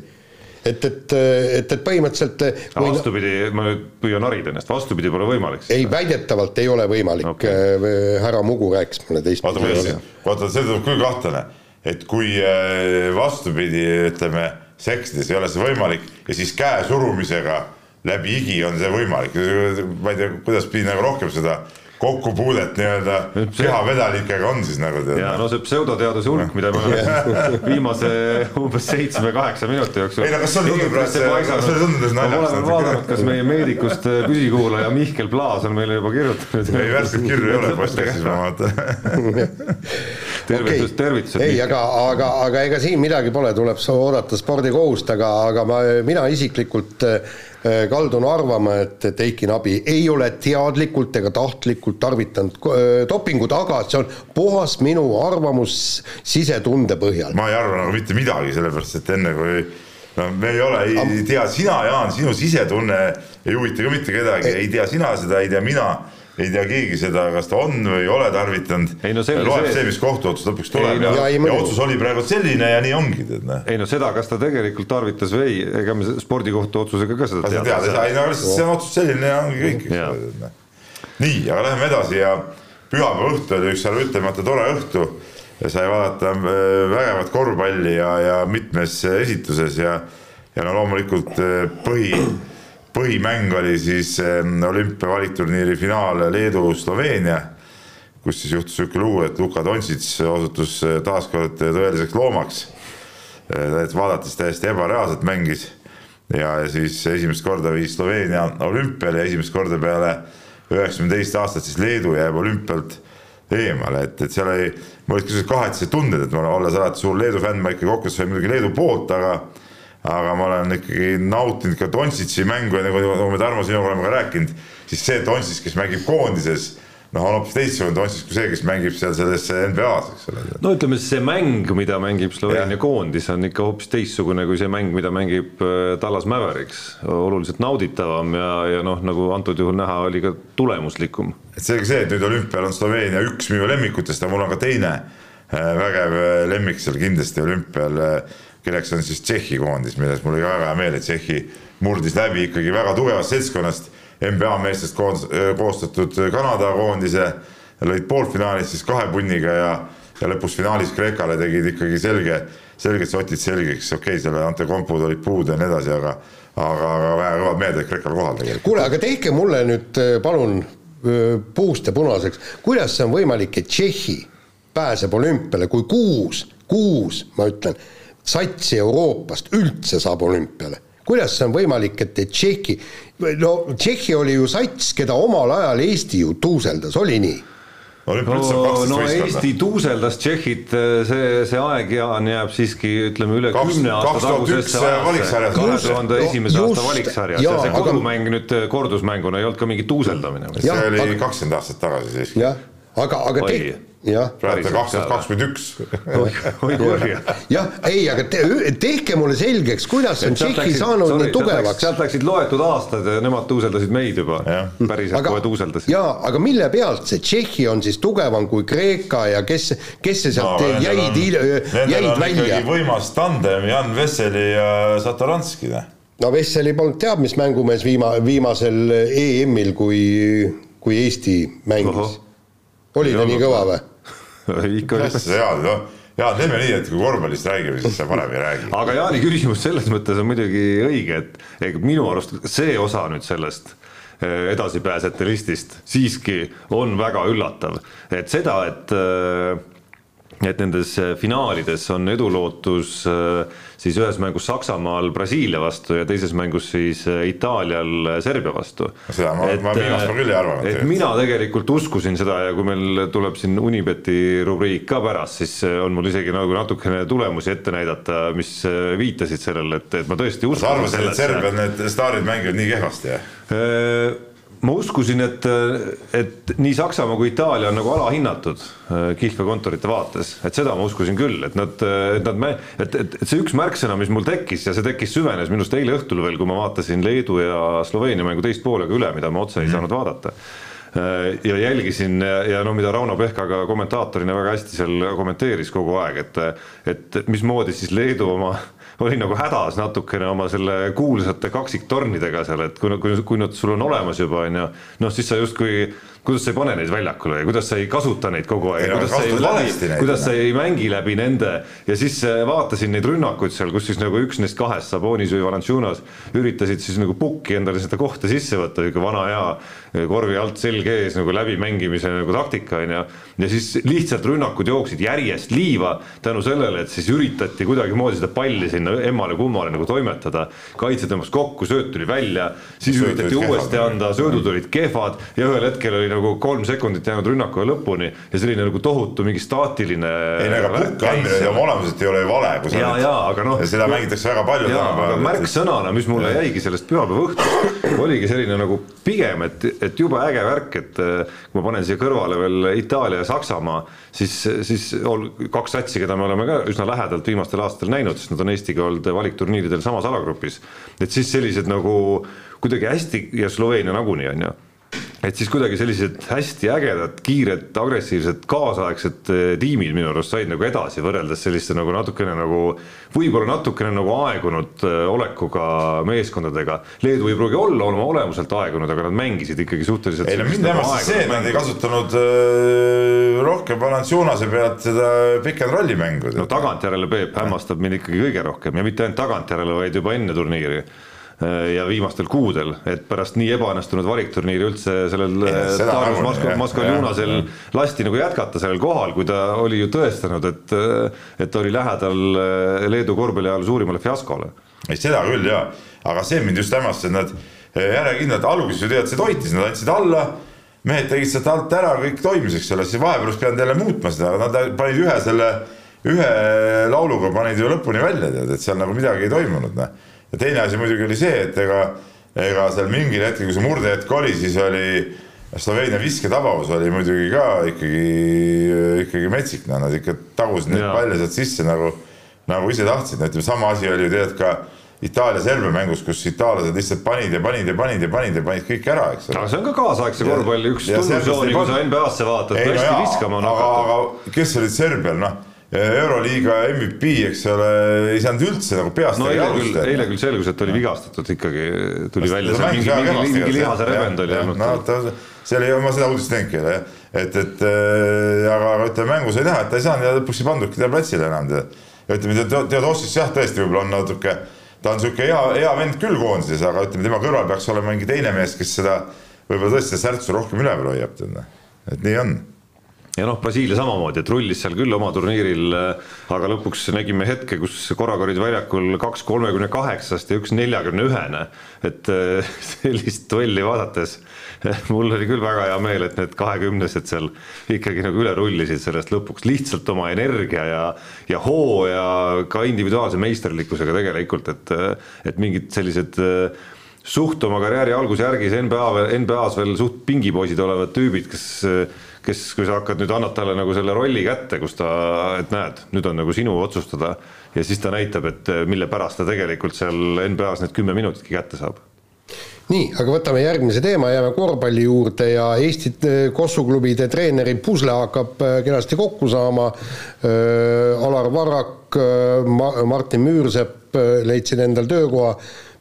et, et, et, et põhimõtteliselt kui... vastupidi, ma nüüd püüan harida ennast, vastupidi pole võimalik. ei, väidetavalt ei ole võimalik okay., äh, härra Mugu rääkis mulle teistpidi. vaata, see tundub küll kahtlane, et kui äh, vastupidi, ütleme, seksides ei ole see võimalik ja siis käe surumisega läbi higi on see võimalik, ma ei tea, kuidas pidi nagu rohkem seda kokkupuudet nii-öelda kehavedelikega on siis nagu tead. ja no see pseudoteaduse hulk, mida me oleme viimase umbes seitsme-kaheksa minuti jooksul. ei no kas sulle tundub, kas sulle tundub see naljakas? olen vaadanud, kas meie meedikust äh, püsikuulaja Mihkel Plaas on meile juba kirjutanud. ei värskeid kirju ei ole postkastis, ma vaatan. tervitus, tervitused. ei, aga, aga, aga ega siin midagi pole, tuleb oodata spordikohust, aga, aga ma, mina isiklikult Äh, kaldun arvama, et, et Eiki Nabi ei ole teadlikult ega tahtlikult tarvitanud äh, dopingut, aga see on puhas minu arvamus sisetunde põhjal. ma ei arva nagu mitte midagi, sellepärast et enne kui no me ei ole, ei tea sina, Jaan, sinu sisetunne ei huvita ka mitte kedagi, ei tea sina seda, ei tea mina ei tea keegi seda, kas ta on või ei ole tarvitanud. Ei no loeb see- see, mis kohtuotsus lõpuks tuleb Ei no- ja, Ja ja, otsus oli praegu selline ja nii ongi, tead noh. ei no seda, kas ta tegelikult tarvitas või ei, ega me spordikohtu otsusega ka seda sa tead, ei saa, ei no lihtsalt see on otsus selline ja ongi kõik, eks ole. nii, aga läheme edasi ja pühapäeva õhtu oli üks seal ütlemata tore õhtu. sai vaadata äh, vägevat korvpalli ja, ja mitmes esituses ja, ja no loomulikult äh, põhi, põhimäng oli siis olümpia valikturniiri finaal Leedu-Sloveenia kus siis juhtus niisugune lugu, et Luka Dontšits osutus äh, taaskord tõeliseks loomaks. et vaadates täiesti ebareaalselt mängis ja, siis esimest korda viis Sloveenia olümpiale ja esimest korda peale üheksakümne teist aastat siis Leedu jääb olümpialt eemale, et, et seal oli, mul olid sellised kahetised tunded, et ma olles alati suur Leedu fänn, ma ikkagi kokkuvõttes olin muidugi Leedu poolt, aga aga ma olen ikkagi nautinud ka Dontšitši mängu ja nagu nagu me Tarmo sinuga oleme ka rääkinud, siis see Dontšits, kes mängib koondises, noh, on hoopis teistsugune Dontšits kui see, kes mängib seal selles NBA-s, eks ole. no ütleme, see mäng, mida mängib Sloveenia koondis, on ikka hoopis teistsugune kui see mäng, mida mängib äh, Tallas Mavericks. oluliselt nauditavam ja, ja noh, nagu antud juhul näha, oli ka tulemuslikum. et selge see, et nüüd olümpial on Sloveenia üks minu lemmikutest, aga mul on ka teine äh, vägev äh, lemmik seal kindlasti olümpial, kelleks on siis Tšehhi koondis, milles mul oli väga hea meel, et Tšehhi murdis läbi ikkagi väga tugevast seltskonnast, NBA meestest koos, koostatud Kanada koondise, lõid poolfinaalis siis kahe punniga ja, ja lõpus finaalis Kreekale tegid ikkagi selge, selged sotid selgeks, okei okay,, selle Antetokounmpod olid puudu ja nii edasi, aga aga, aga väga kõvad mehed olid Kreekal kohal tegelikult. kuule, aga tehke mulle nüüd äh, palun öö, puust ja punaseks, kuidas see on võimalik, et Tšehhi pääseb olümpiale, kui kuus, kuus, ma ütlen, satsi Euroopast üldse saab olümpiale. kuidas see on võimalik, et, et Tšehhi, no Tšehhi oli ju sats, keda omal ajal Eesti ju tuuseldas, oli nii? no, no. Eesti tuuseldas Tšehhit, see, see aeg, Jaan, jääb siiski ütleme üle Kaks- kümne aasta 2001 tagusesse ajasse. valiksarjas. kahe tuhande esimese aasta valiksarjas ja see aga- kodumäng nüüd kordusmänguna ei olnud ka mingi tuuseldamine. see oli aga- kakskümmend aastat tagasi siiski. jah, aga, aga Oi. Praegu Päriselt kaks tuhat ka, kakskümmend üks. jah, ei, aga te, tehke mulle selgeks, kuidas on Tšehhi saanud nii tugevaks. sealt läksid loetud aastad ja nemad tuuseldasid meid juba. Päriselt aga kohe tuuseldasid. jaa, aga mille pealt see Tšehhi on siis tugevam kui Kreeka ja kes, kes see sealt no, jäid, jäid välja? võimas tandem Jan Vesseli ja Satoranski. noh. no Vesseli polnud teab mis mängumees viima-, viimasel EM-il, kui, kui Eesti mängis. Oli ta nii kõva või? ikka oli sa tead, noh. Jaan, teeme nii, et kui korvpallist räägime, siis sa parem ei räägi. aga Jaani küsimus selles mõttes on muidugi õige, et ega minu arust see osa nüüd sellest eh, edasipääsjate listist siiski on väga üllatav, et seda, et eh, et nendes finaalides on edulootus eh, siis ühes mängus Saksamaal Brasiilia vastu ja teises mängus siis eh, Itaalial Serbia vastu. Seda ma- ma viimast ma küll ei arvanud et mina tegelikult uskusin seda ja kui meil tuleb siin Unibeti rubriik ka pärast, siis on mul isegi nagu natukene tulemusi ette näidata, mis viitasid sellele, et, et ma tõesti sa uskun arvasid, et Serbial need staarid mängivad nii kehvasti, jah? Äh, ma uskusin, et, et nii Saksamaa kui Itaalia on nagu alahinnatud äh, kihlveokontorite vaates, et seda ma uskusin küll, et nad, et nad, et, et, et see üks märksõna, mis mul tekkis ja see tekkis, süvenes minust eile õhtul veel, kui ma vaatasin Leedu ja Sloveenia mängu teist poolega üle, mida ma otse ei saanud vaadata. Äh, ja jälgisin ja, ja no mida Rauno Pehka ka kommentaatorina väga hästi seal kommenteeris kogu aeg, et et mismoodi siis Leedu oma oli nagu hädas natukene oma selle kuulsate kaksiktornidega seal, et kui, kui, kui nad sul on olemas juba onju, noh siis sa justkui kuidas sa ei pane neid väljakule ja kuidas sa ei kasuta neid kogu aeg kuidas sa ei valesti kuidas sa ei mängi läbi nende ja siis äh, vaatasin neid rünnakuid seal, kus siis nagu üks neist kahest, Sabonis või Valanciunas, üritasid siis nagu pukki endale seda kohta sisse võtta, niisugune vana hea äh, korvi alt selg ees nagu läbimängimise nagu taktika onju. ja siis lihtsalt rünnakud jooksid järjest liiva tänu sellele, et siis üritati kuidagimoodi seda palli sinna emmale-kummale nagu toimetada. kaitse tõmbas kokku, sööt tuli välja, siis üritati uuesti anda, söödud olid kehvad ja ühel hetkel oli nagu kolm sekundit jäänud rünnaku lõpuni ja selline nagu tohutu mingi staatiline. ei no ega pukki andmine oma olemuselt ei ole ju vale, kui sa ja, ja aga noh. ja seda mängitakse väga palju tänapäeval. märksõnana, mis mulle jäigi sellest pühapäeva õhtust, oligi selline nagu pigem, et, et jube äge värk, et eh, kui ma panen siia kõrvale veel Itaalia ja Saksamaa, siis, siis kaks satsi, keda me oleme ka üsna lähedalt viimastel aastatel näinud, sest nad on Eestiga olnud valikturniiridel samas alagrupis. et siis sellised nagu kuidagi hästi ja Sloveenia nagunii on ju et siis kuidagi sellised hästi ägedad, kiired, agressiivsed, kaasaegsed eh, tiimid minu arust said nagu edasi võrreldes selliste nagu natukene nagu, võib-olla natukene nagu aegunud eh, olekuga meeskondadega. Leedu ei pruugi olla oma olemuselt aegunud, aga nad mängisid ikkagi suhteliselt. ei no mind nagu hämmastas see, et nad ei kasutanud äh, rohkem Valanciunase pealt seda pick and rolli mängu. no tagantjärele Peep hämmastab mind ikkagi kõige rohkem ja mitte ainult tagantjärele, vaid juba enne turniiri ja viimastel kuudel, et pärast nii ebaõnnestunud valikturniiri üldse sellel Darius Moskva, Moskva-Junasel lasti nagu jätkata sellel kohal, kui ta oli ju tõestanud, et, et oli lähedal äh, Leedu korvpalli ajal suurimale fiaskole. ei, seda küll jaa, aga see mind just hämmastas, et nad äh, järjekindlalt alguses ju tead, see toitis, nad andsid alla, mehed tegid sealt alt ära, kõik toimis, eks ole, siis vahepeal oleks pidanud jälle muutma seda, aga nad panid ühe selle, ühe lauluga panid ju lõpuni välja, tead, et seal nagu midagi ei toimunud, noh ja teine asi muidugi oli see, et ega, ega seal mingil hetkel, kui see murdehetk oli, siis oli Sloveenia visketabavus oli muidugi ka ikkagi, ikkagi metsik, no nad ikka tagusid neid palle sealt sisse nagu, nagu ise tahtsid, no ütleme, sama asi oli ju tegelikult ka Itaalia-Serbia mängus, kus itaallased lihtsalt panid ja panid ja panid ja panid ja panid kõik ära, eks ole. aga see on ka kaasaegse korvpalli üks tunnusjooni, kui sa NBA-sse vaatad, hästi no viskama on hakatud. aga kes olid Serbial, noh Euroliiga MVP, eks ole, ei saanud üldse nagu peast no, eile küll, eile küll selgus, et oli vigastatud ikkagi, tuli välja, mingi, mingi, mingi lihase rebend oli olnud. no ta, see oli, ma seda uudist teinudki jälle jah, et, et äh, aga, aga ütleme mängus oli näha, et ta ei saanud ja lõpuks ei pandudki teda platsile enam. ja ütleme, Theodosis jah, tõesti võib-olla on natuke, ta on niisugune hea, hea vend küll koondises, aga ütleme, tema kõrval peaks olema mingi teine mees, kes seda võib-olla tõesti särtsu rohkem üleval hoiab, tead, et nii on ja noh, Brasiilia samamoodi, et rullis seal küll oma turniiril, aga lõpuks nägime hetke, kus korraga olid väljakul kaks kolmekümne kaheksast ja üks neljakümne ühene. et eh, sellist duelli vaadates mul oli küll väga hea meel, et need kahekümnesed seal ikkagi nagu üle rullisid sellest lõpuks lihtsalt oma energia ja, ja hoo ja ka individuaalse meisterlikkusega tegelikult, et, et mingid sellised suht oma karjääri algusjärgis NBA, NBA-s veel suht pingipoisid olevad tüübid, kes kes, kui sa hakkad nüüd, annad talle nagu selle rolli kätte, kus ta, et näed, nüüd on nagu sinu otsustada ja siis ta näitab, et mille pärast ta tegelikult seal NBA-s need kümme minutitki kätte saab nii, aga võtame järgmise teema, jääme korvpalli juurde ja Eesti äh, kossuklubide treeneri pusle hakkab äh, kenasti kokku saama. Äh, Alar Varrak, Martin Müürsepp leidsid endal töökoha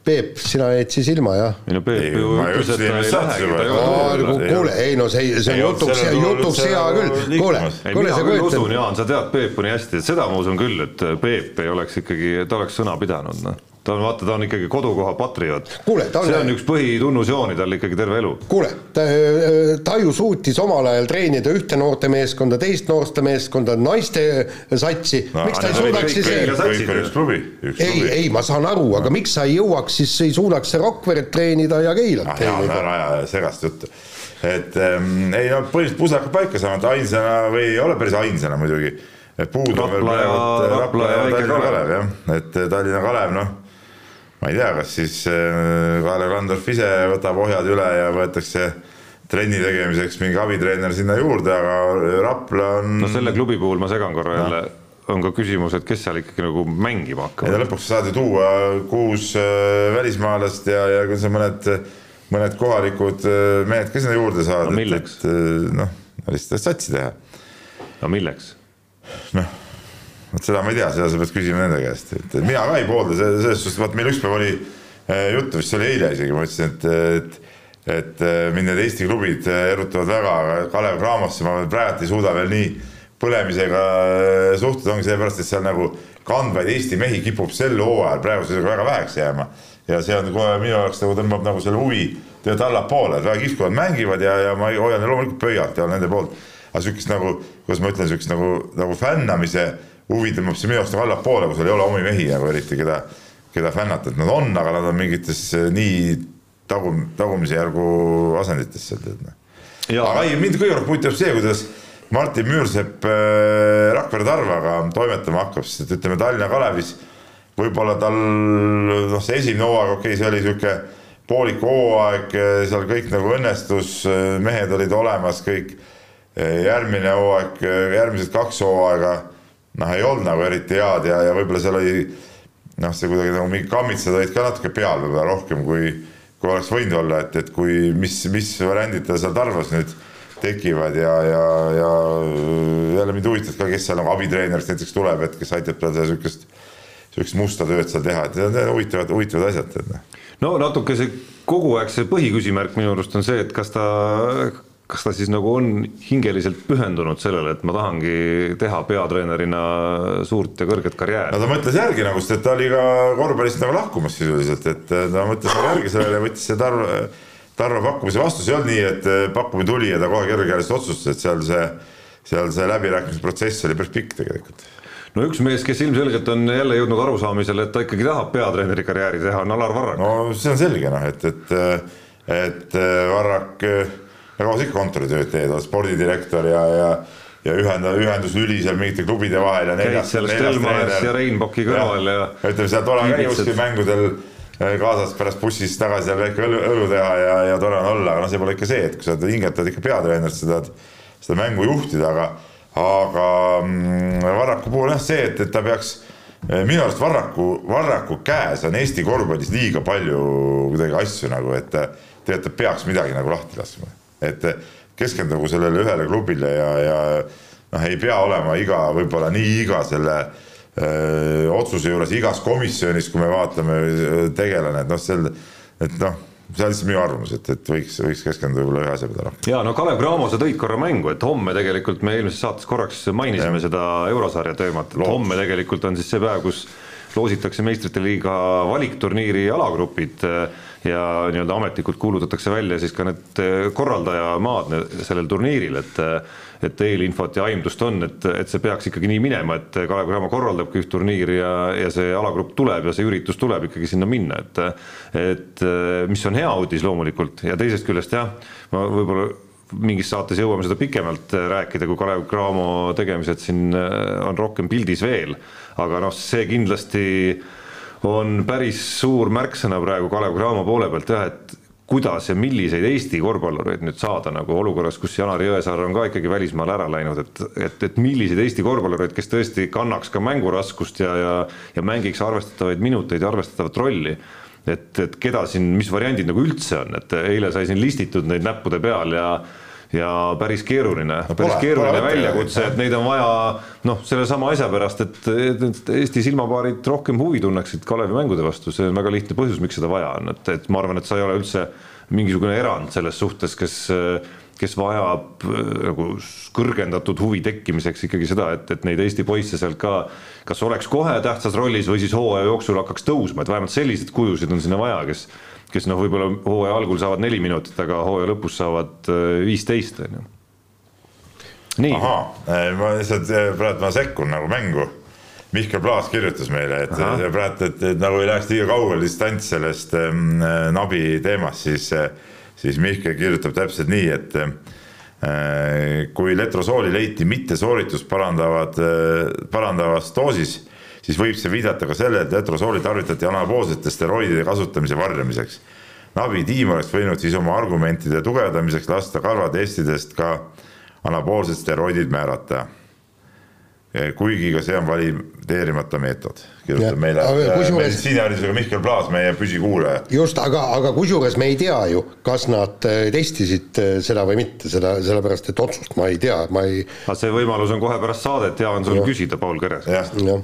Peep, sina jäid siis ilma, jah? ei no Peep ju ütles, et ta ei lähegi. kuule, ei no see, see on jutuks, jutuks hea küll, kuule, kuule sa kujutad. usun, Jaan, sa tead Peepu nii hästi, et seda ma usun küll, et Peep ei oleks ikkagi, ta oleks sõna pidanud, noh ta on, vaata, ta on ikkagi kodukoha patrioot. see on üks põhitunnusjooni tal ikkagi terve elu. kuule, ta, ta ju suutis omal ajal treenida ühte noortemeeskonda, teist noortemeeskonda, naiste satsi no,, miks ta ei suudaks siis kõik on üks klubi. ei, ei, ma saan aru, aga miks sa ei jõuaks, siis ei suudaks Rakveret treenida ja Keilat ah, treenida. ära aja segast juttu et ähm, ei no põhiliselt pusle hakkab paika saama, et ainsana või ei ole päris ainsana muidugi. et puudu on veel praegu Rapla ja Tallinna Kalev jah, et Tallinna Kalev noh ma ei tea, kas siis äh, Kalev Klandorf ise võtab ohjad üle ja võetakse trenni tegemiseks mingi abitreener sinna juurde, aga Rapla on. no selle klubi puhul ma segan korra jälle no., on ka küsimus, et kes seal ikkagi nagu mängima hakkavad. ja lõpuks saad ju tuua kuus äh, välismaalast ja, ja kui sa mõned, mõned kohalikud äh, mehed ka sinna juurde saad. no milleks? noh, lihtsalt satsi teha. no milleks? noh vot seda ma ei tea, seda sa pead küsima nende käest, et mina ka ei poolda selles suhtes, vaat meil ükspäev oli juttu, vist see oli eile isegi, ma ütlesin, et, et et mind need Eesti klubid erutavad väga, aga Kalev Cramosse ma praegu ei suuda veel nii põlemisega suhtuda, ongi seepärast, et seal nagu kandvaid Eesti mehi kipub sel hooajal praeguse seisuga väga väheks jääma. ja see on kohe minu jaoks nagu tõmbab nagu selle huvi tegelikult allapoole, et väga kihvt, kui nad mängivad ja, ja ma hoian loomulikult pöialt ja olen nende poolt. aga sihukest nagu, kuidas ma ütlen, sihukest nagu, nagu fännamise huvi tõmbab see minu arust nagu allapoole, kui sul ei ole omi mehi nagu eriti, keda, keda fännata, et nad on, aga nad on mingites eh, nii tagum-, tagumise järgu asendites seal tead. Noh. aga ei, mind kõige rohkem huvitab see, kuidas Martin Müürsepp äh, Rakvere Tarvaga toimetama hakkab, sest et ütleme, Tallinna Kalevis võib-olla tal noh, see esimene hooaeg, okei okay,, see oli sihuke poolik hooaeg, eh, seal kõik nagu õnnestus, mehed olid olemas, kõik. järgmine hooaeg, järgmised kaks hooaega noh, ei olnud nagu eriti head ja, ja võib-olla seal oli noh, see kuidagi nagu mingi kammitsad olid ka natuke peal võib-olla rohkem kui, kui oleks võinud olla, et, et kui, mis, mis variandid tal seal Tarvas nüüd tekivad ja, ja, ja jälle mind huvitab ka, kes seal nagu abitreeneriks näiteks tuleb, et kes aitab tal seda sihukest, sihukest musta tööd seal teha, et need on huvitavad, huvitavad asjad, et noh. no natuke see kogu aeg see põhiküsimärk minu arust on see, et kas ta, kas ta siis nagu on hingeliselt pühendunud sellele, et ma tahangi teha peatreenerina suurt ja kõrget karjääri. no ta mõtles järgi nagu, sest et ta oli ka korvpallist nagu lahkumas sisuliselt, et ta mõtles järgi sellele ja võttis see Tarvo, Tarvo pakkumise vastu, see ei olnud nii, et pakkumine tuli ja ta kohe kergekäeliselt otsustas, et seal see, seal see läbirääkimisprotsess oli päris pikk tegelikult. No üks mees, kes ilmselgelt on jälle jõudnud arusaamisele, et ta ikkagi tahab peatreeneri karjääri teha, on Alar Varrak. no see on selge noh, et, et, et Varrak kaua sa ikka kontoritööd teed, oled spordidirektor ja, ja ja ühenda, ühenduslüli seal mingite klubide vahel ja neljas, seal Stelmajas ja Reinbocki kõrval ja, ja ütleme, seal tore on käia kuskil mängudel kaasas pärast bussist tagasi seal väike õlu, õlu teha ja, ja tore on olla, aga noh, see pole ikka see, et kui sa hingetad ikka peatreenerit, sa tahad seda mängu juhtida, aga aga mm, Varraku puhul jah, see, et, et ta peaks eh, minu arust Varraku, Varraku käes on Eesti korvpallis liiga palju kuidagi asju nagu, et tegelikult ta peaks midagi nagu lahti laskma. Et keskendugu sellele ühele klubile ja, ja noh, ei pea olema iga, võib-olla nii iga selle öö, otsuse juures igas komisjonis, kui me vaatame tegelane, et noh, sel, et noh see on lihtsalt minu arvamus, et, et võiks, võiks keskenduda võib-olla ühe asja peale rohkem. ja no Kalev Cramo, sa tõid korra mängu, et homme tegelikult me eelmises saates korraks mainisime ja. seda eurosarja teemat, et Loos. homme tegelikult on siis see päev, kus loositakse meistrite liiga valikturniiri alagrupid ja nii-öelda ametlikult kuulutatakse välja siis ka need korraldajamaad sellel turniiril, et et eelinfot ja aimdust on, et, et see peaks ikkagi nii minema, et Kalev Cramo korraldabki üht turniiri ja, ja see alagrupp tuleb ja see üritus tuleb ikkagi sinna minna, et et mis on hea uudis loomulikult. Ja teisest küljest jah, ma võib-olla mingis saates jõuame seda pikemalt rääkida, kui Kalev Cramo tegemised siin on rohkem pildis veel, aga noh, see kindlasti on päris suur märksõna praegu Kalev Cramo poole pealt jah, et kuidas ja milliseid Eesti korvpallureid nüüd saada nagu olukorras, kus Janari Jõesaar on ka ikkagi välismaale ära läinud, et, et, et milliseid Eesti korvpallureid, kes tõesti kannaks ka mänguraskust ja, ja, ja mängiks arvestatavaid minuteid ja arvestatavat rolli. et, et keda siin, mis variandid nagu üldse on, et eile sai siin listitud neid näppude peal ja ja päris keeruline päris keeruline väljakutse, et neid on vaja noh, sellesama asja pärast, et, et Eesti silmapaarid rohkem huvi tunneksid Kalevi mängude vastu, see on väga lihtne põhjus, miks seda vaja on, et, et ma arvan, et sa ei ole üldse mingisugune erand selles suhtes, kes kes vajab nagu kõrgendatud huvi tekkimiseks ikkagi seda, et, et neid Eesti poisse sealt ka kas oleks kohe tähtsas rollis või siis hooaja jooksul hakkaks tõusma, et vähemalt selliseid kujusid on sinna vaja, kes kes noh, võib-olla hooaja algul saavad neli minutit, aga hooaja lõpus saavad äh, viisteist, on ju. ahaa, ma lihtsalt äh, praegu ma sekkun nagu mängu. Mihkel Plaas kirjutas meile, et praegu, et, et nagu ei läheks liiga kaugele distants sellest ähm, nabi teemast, siis, äh, siis Mihkel kirjutab täpselt nii, et äh, kui letrosooli leiti mittesooritust parandavad äh,, parandavas doosis siis võib see viidata ka sellele, et letrosooli tarvitati anaboolsete steroidide kasutamise varjamiseks. Navi tiim oleks võinud siis oma argumentide tugevdamiseks lasta karvatestidest ka anaboolsed steroidid määrata. kuigi ka see on valideerimata meetod, kirjutab meile meditsiiniharidusega Mihkel Plaas, meie püsikuulaja. just, aga, aga kusjuures me ei tea ju, kas nad äh, testisid äh, seda või mitte, seda, sellepärast et otsust ma ei tea, ma ei. see võimalus on kohe pärast saadet, Jaan, sul küsida Paul Keres. jah ja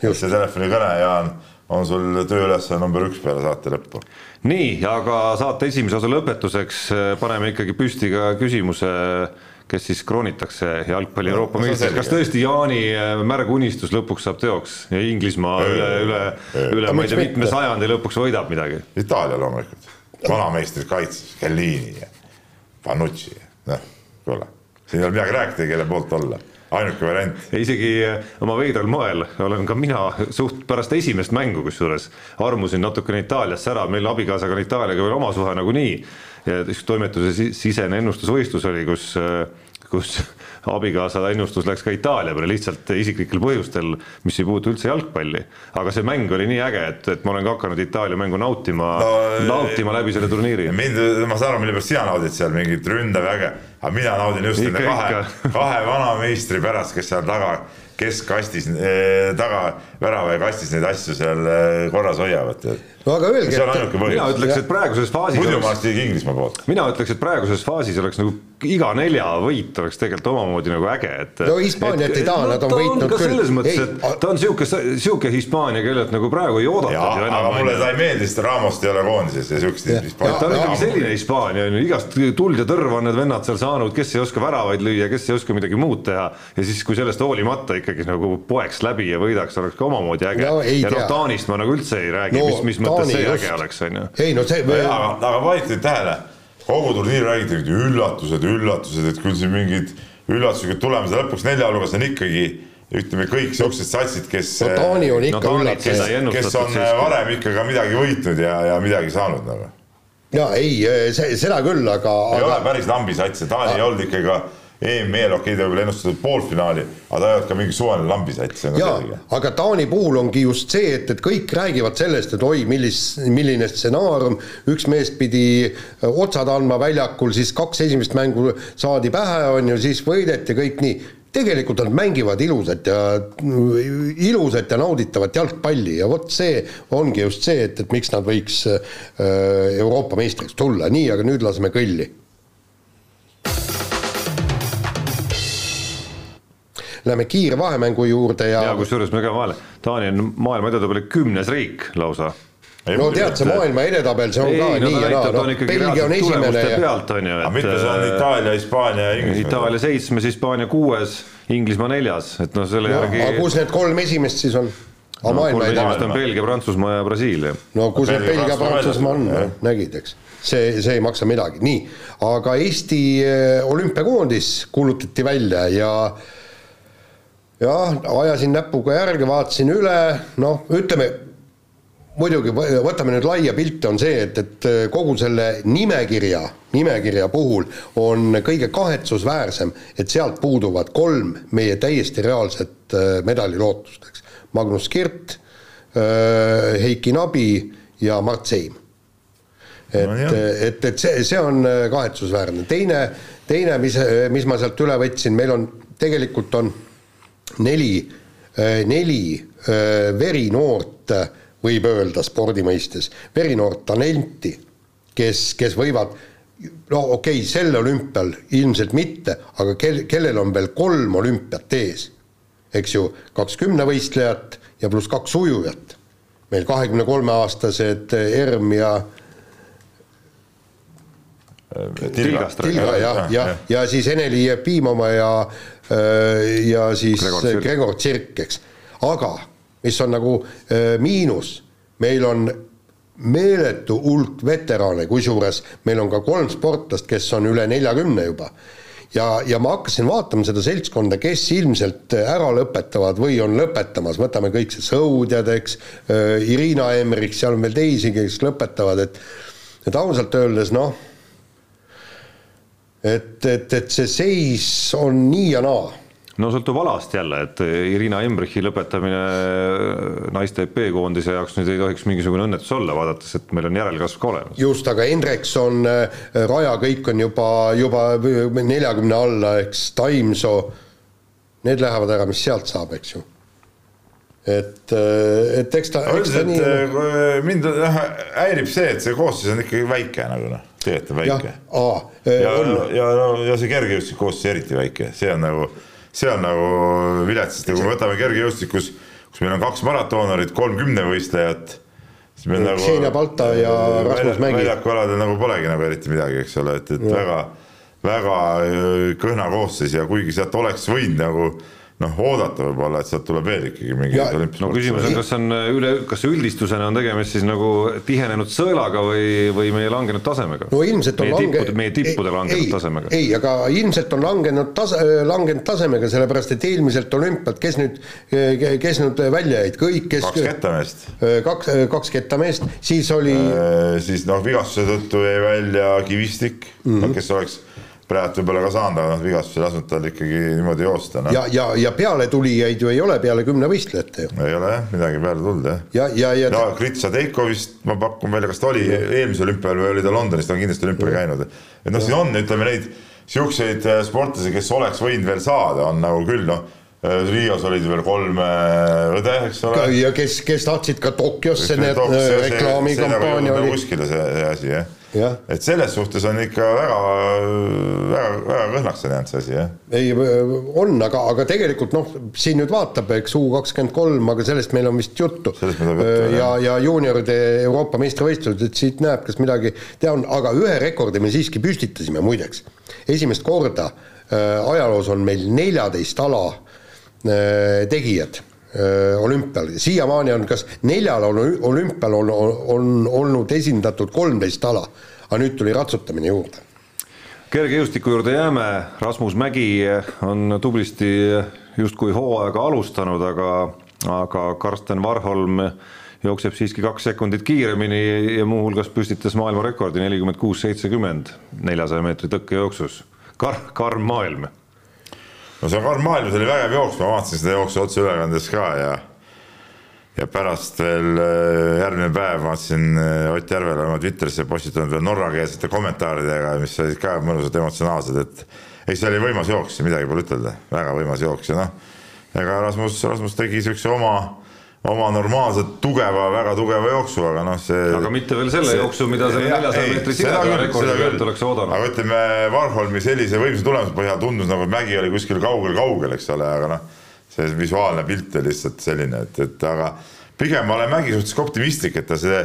see telefonikõne, Jaan, on sul tööülesanne number üks peale saate lõppu. nii, aga saate esimese osa lõpetuseks eh, paneme ikkagi püsti ka küsimuse, kes siis kroonitakse jalgpalli Euroopa meistriks, kas tõesti Jaani eh, märg unistus lõpuks saab teoks? Ja Inglismaa üle, üle, üle ma ei tea, mitme sajandi lõpuks võidab midagi? Itaalia loomulikult, vanameistrid kaitses, Kellini ja Panucci, noh, kuule, siin ei ole midagi rääkida, kelle poolt olla ainuke variant. isegi eh, oma veidral moel olen ka mina suht pärast esimest mängu kusjuures armusin natukene Itaaliasse ära, meil abikaasaga on Itaaliaga veel oma suhe nagunii. ja üks toimetuse sisene ennustusvõistlus oli, kus, eh, kus abikaasa ennustus läks ka Itaalia peale lihtsalt isiklikel põhjustel, mis ei puutu üldse jalgpalli. aga see mäng oli nii äge, et, et ma olen ka hakanud Itaalia mängu nautima no,, nautima läbi selle turniiri. mind, ma saan aru, mille pärast sina naudid seal mingit ründav äge, aga mina naudin just nende kahe, kahe vana meistri pärast, kes seal taga keskkastis eh, taga värava ja kastis neid asju seal eh, korras hoiavad. no aga öelge, ainuke mina ütleks, et praeguses faasis muidu ma oleks, Inglismaa poolt. mina ütleks, et praeguses faasis oleks nagu iga nelja võit oleks tegelikult omamoodi nagu äge, et No Hispaaniat ei taha, nad on ta võitnud küll. selles mõttes, Ei, et a- ta on sihuke, sihuke Hispaania, kellelt nagu praegu ei oodata jaa, ju aga enam. mulle ta ei meeldi, sest Ramost ei ole koondises ja siukest Ja- ta on ikkagi selline Hispaania on ju, igast tuld ja tõrva on need vennad seal saanud, kes ei oska väravaid lüüa, kes ei oska midagi muud teha ja siis, kui sellest hoolimata ikkagi nagu poeks läbi ja võidaks, oleks ka omamoodi äge No ei ja noh. Taanist ma nagu üldse ei räägi No no,, mis, mis mõttes see just. äge oleks, on ju. ei no see, aga, panite tähele, kogu turniir räägitakse üllatused, üllatused, et küll siin mingid üllatuslikud tulemused, lõpuks nelja hulgas on ikkagi ütleme kõik siuksed satsid, kes no Taani on no ikka Taanit üllatus. kes on varem ikka ka midagi võitnud ja, ja midagi saanud nagu. ja ei, seda küll, aga, ei ole aga päris lambi sats Taani ei olnud ikka ka EM-il, okei, ta võib-olla ennustatud poolfinaali, aga ta ei olnud ka mingi suvaline lambi sats, see on ka jaa aga Taani puhul ongi just see, et, et kõik räägivad sellest, et oi, millis, milline stsenaarium, üks mees pidi äh, otsad andma väljakul, siis kaks esimest mängu saadi pähe, on ju, siis võideti kõik nii. tegelikult nad mängivad ilusat ja ilusat ja nauditavat jalgpalli ja vot see ongi just see, et, et miks nad võiks äh, Euroopa meistriks tulla, nii, aga nüüd laseme kõlli Läheme kiire vahemängu juurde ja, ja kusjuures me ka vahele, Taani on maailma edetabeli kümnes riik lausa. no tead, see maailma edetabel, see on ei, ka no nii ja naa, noh Belgia on esimene ja pealt, on ju, aga mitmes on et Itaalia, Hispaania ja Inglismaa? Itaalia seitsmes, Hispaania kuues, Inglismaa neljas, et noh, selle no, järgi aga kus need kolm esimest siis on? aga no, maailma kolm esimest on, Belgia, Prantsusmaa ja Brasiilia. no kus need Belgia, Prantsusmaa on väljas,, nägid, eks. see, see ei maksa midagi, nii, aga Eesti eh, olümpiakoondis kuulutati välja ja jah, ajasin näpuga järge, vaatasin üle, noh, ütleme muidugi võ- võtame nüüd laia pilti, on see, et, et kogu selle nimekirja, nimekirja puhul on kõige kahetsusväärsem, et sealt puuduvad kolm meie täiesti reaalset äh, medalilootust, eks. Magnus Kirt, Heiki Nabi ja Mart Seim. et No et, et see, see on äh, kahetsusväärne, teine, teine, mis, mis ma sealt üle võtsin, meil on, tegelikult on neli, neli äh, verinoort, võib öelda spordi mõistes, verinoort talenti, kes, kes võivad no okei okay,, sel olümpial ilmselt mitte, aga kel, kellel on veel kolm olümpiat ees, eks ju, kaks kümnevõistlejat ja pluss kaks ujujat. meil kahekümne kolme aastased Erm ja Tilgast Tilga jah, ja, ja siis Eneli Jefimova ja, ja siis Gregor Tsirk. Gregor Tsirk, eks. aga mis on nagu äh, miinus, meil on meeletu hulk veterane, kusjuures meil on ka kolm sportlast, kes on üle neljakümne juba. ja, ja ma hakkasin vaatama seda seltskonda, kes ilmselt ära lõpetavad või on lõpetamas, võtame kõik see Sõudjad, eks, Irina Emmerich, seal on veel teisi, kes lõpetavad, et et ausalt öeldes noh et, et, et see seis on nii ja naa. no sõltub alast jälle, et Irina Embrichi lõpetamine naiste EP-koondise jaoks nüüd ei tohiks mingisugune õnnetus olla, vaadates, et meil on järelkasv ka olemas. just, aga Hendrikson, Raja, kõik on juba, juba neljakümne alla, eks, Taimsoo, need lähevad ära, mis sealt saab, eks ju. et, et eks ta, eks ta nii äh, mind häirib see, et see koosseis on ikkagi väike nagu noh, tegelikult on jah väike., ja, on, ja, ja see kergejõustiku koosseis eriti väike, see on nagu, see on nagu vilets, sest kui me võtame kergejõustikus, kus meil on kaks maratonarit, kolm kümnevõistlejat, siis meil nagu Xenia Balta ja Rasmus Mägi. väljakualadel nagu polegi nagu eriti midagi, eks ole, et, et väga, väga äh, kõhna koosseis ja kuigi sealt oleks võinud nagu noh, oodata võib-olla, et sealt tuleb veel ikkagi mingi Ja- no küsimus on, kas on üle, kas üldistusena on tegemist siis nagu tihenenud sõelaga või, või meie langenud tasemega? no ilmselt on meie lange- tippude, meie tippude ei- langenud ei, tasemega. ei, aga ilmselt on langenud tase, langenud tasemega, sellepärast et eelmiselt olümpialt, kes nüüd, kes nüüd välja jäid, kõik, kes kaks kettameest, kaks, kaks kettameest, siis oli siis noh, vigastuse tõttu jäi välja Kivistik mm. -hmm. kes oleks praegu võib-olla ka saanud, aga noh, vigastus ei lasknud tal ikkagi niimoodi joosta, noh. ja, ja, ja pealetulijaid ju ei ole peale kümne võistlejate ju. ei ole jah, midagi peale tulnud jah. ja, ja, ja no Grit Sadeiko vist ma pakun välja, kas ta oli eelmisel olümpial või oli ta Londonis, ta on kindlasti olümpial käinud. et noh, siin on, ütleme neid siukseid äh, sportlasi, kes oleks võinud veel saada, on nagu küll noh, Rios olid veel kolm äh, õde, eks ole. ja kes, kes tahtsid ka Tokyosse, need reklaamikampaania oli. kuskile see, see asi jah Ja. et selles suhtes on ikka väga, väga, väga kõhnaks on jäänud see asi, jah. ei, on, aga, aga tegelikult noh, siin nüüd vaatab, eks U kakskümmend kolm, aga sellest meil on vist juttu. ja, ja juunioride Euroopa meistrivõistlused, et siit näeb, kas midagi teha on, aga ühe rekordi me siiski püstitasime muideks. esimest korda äh, ajaloos on meil neljateist ala äh, tegijad äh, olümpial, siiamaani on kas neljal olümpial on, on olnud esindatud kolmteist ala, aga nüüd tuli ratsutamine juurde. kergejõustiku juurde jääme, Rasmus Mägi on tublisti justkui hooaega alustanud, aga, aga Karsten Varholm jookseb siiski kaks sekundit kiiremini ja muuhulgas püstitas maailmarekordi nelikümmend kuus, seitsekümmend neljasaja meetri tõkkejooksus. Kar-, karm maailm no see karm maailm, see oli vägev jooks, ma vaatasin seda jooksu otseülekandes ka ja ja pärast veel äh, järgmine päev vaatasin äh, Ott Järvela oma Twitterisse postitanud veel norrakeelsete kommentaaridega, mis olid ka mõnusad emotsionaalsed, et eks see oli võimas jooks, midagi pole ütelda, väga võimas jooks ja noh, ega Rasmus, Rasmus tegi siukse oma oma normaalselt tugeva, väga tugeva jooksu, aga noh, see. aga mitte veel selle see, jooksu, mida selle neljasaja meetri pealt oleks oodanud. aga ütleme, Varholmi sellise võimsa tulemuse põhjal tundus nagu, et mägi oli kuskil kaugel-kaugel, eks ole, aga noh, see visuaalne pilt oli lihtsalt selline, et, et aga pigem ma olen Mägi suhtes optimistlik, et ta see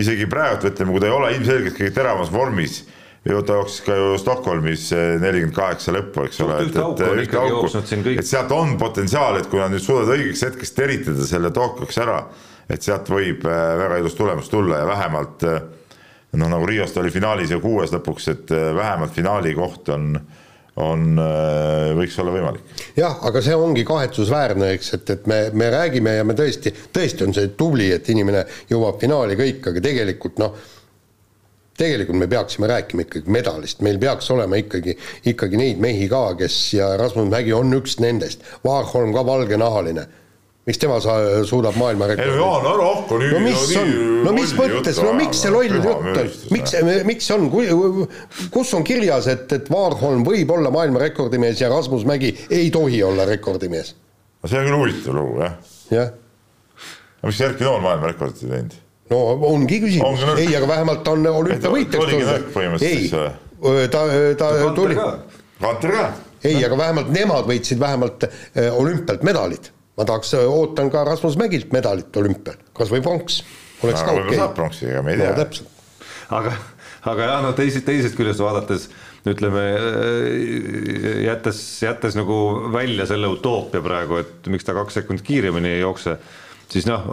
isegi praegu ütleme, kui ta ei ole ilmselgelt kõige teravamas vormis ju ta jooksis ka ju Stockholmis nelikümmend kaheksa lõppu, eks ole. ühte auku on ikkagi jooksnud siin kõik. et sealt on potentsiaal, et kui nad nüüd suudavad õigeks hetkeks teritada selle Tokyos ära, et sealt võib äh, väga ilus tulemus tulla ja vähemalt äh, noh, nagu Riost oli finaalis ju kuues lõpuks, et äh, vähemalt finaali koht on on, võiks olla võimalik. jah, aga see ongi kahetsusväärne, eks, et, et me, me räägime ja me tõesti, tõesti on see tubli, et inimene jõuab finaali kõik, aga tegelikult noh tegelikult me peaksime rääkima ikkagi medalist, meil peaks olema ikkagi, ikkagi neid mehi ka, kes ja Rasmus Mägi on üks nendest, Vaarholm ka valgenahaline miks tema sa-, suudab maailmarekordi? ei no Jaan, ära hakka nüüd no mis on, no mis mõttes, no miks see loll jutt on, miks, miks on, kus on kirjas, et, et Vaarholm võib olla maailmarekordimees ja Rasmus Mägi ei tohi olla rekordimees? no see on küll huvitav lugu, jah. jah. aga miks Erki Nool maailmarekordit ei teinud? No ongi küsimus, ei, aga vähemalt ta on olümpiavõitjaks tulnud. ei, ta, ta tuli. Kanter ka. ei, aga vähemalt nemad võitsid vähemalt olümpialt medalid. ma tahaks, ootan ka Rasmus Mägilt medalit olümpial, kas või pronks. oleks ka okei. saab pronksi, ega me ei tea no,. täpselt. aga, aga jah, no teisest, teisest küljest vaadates ütleme jättes, jättes nagu välja selle utoopia praegu, et miks ta kaks sekundit kiiremini ei jookse siis noh,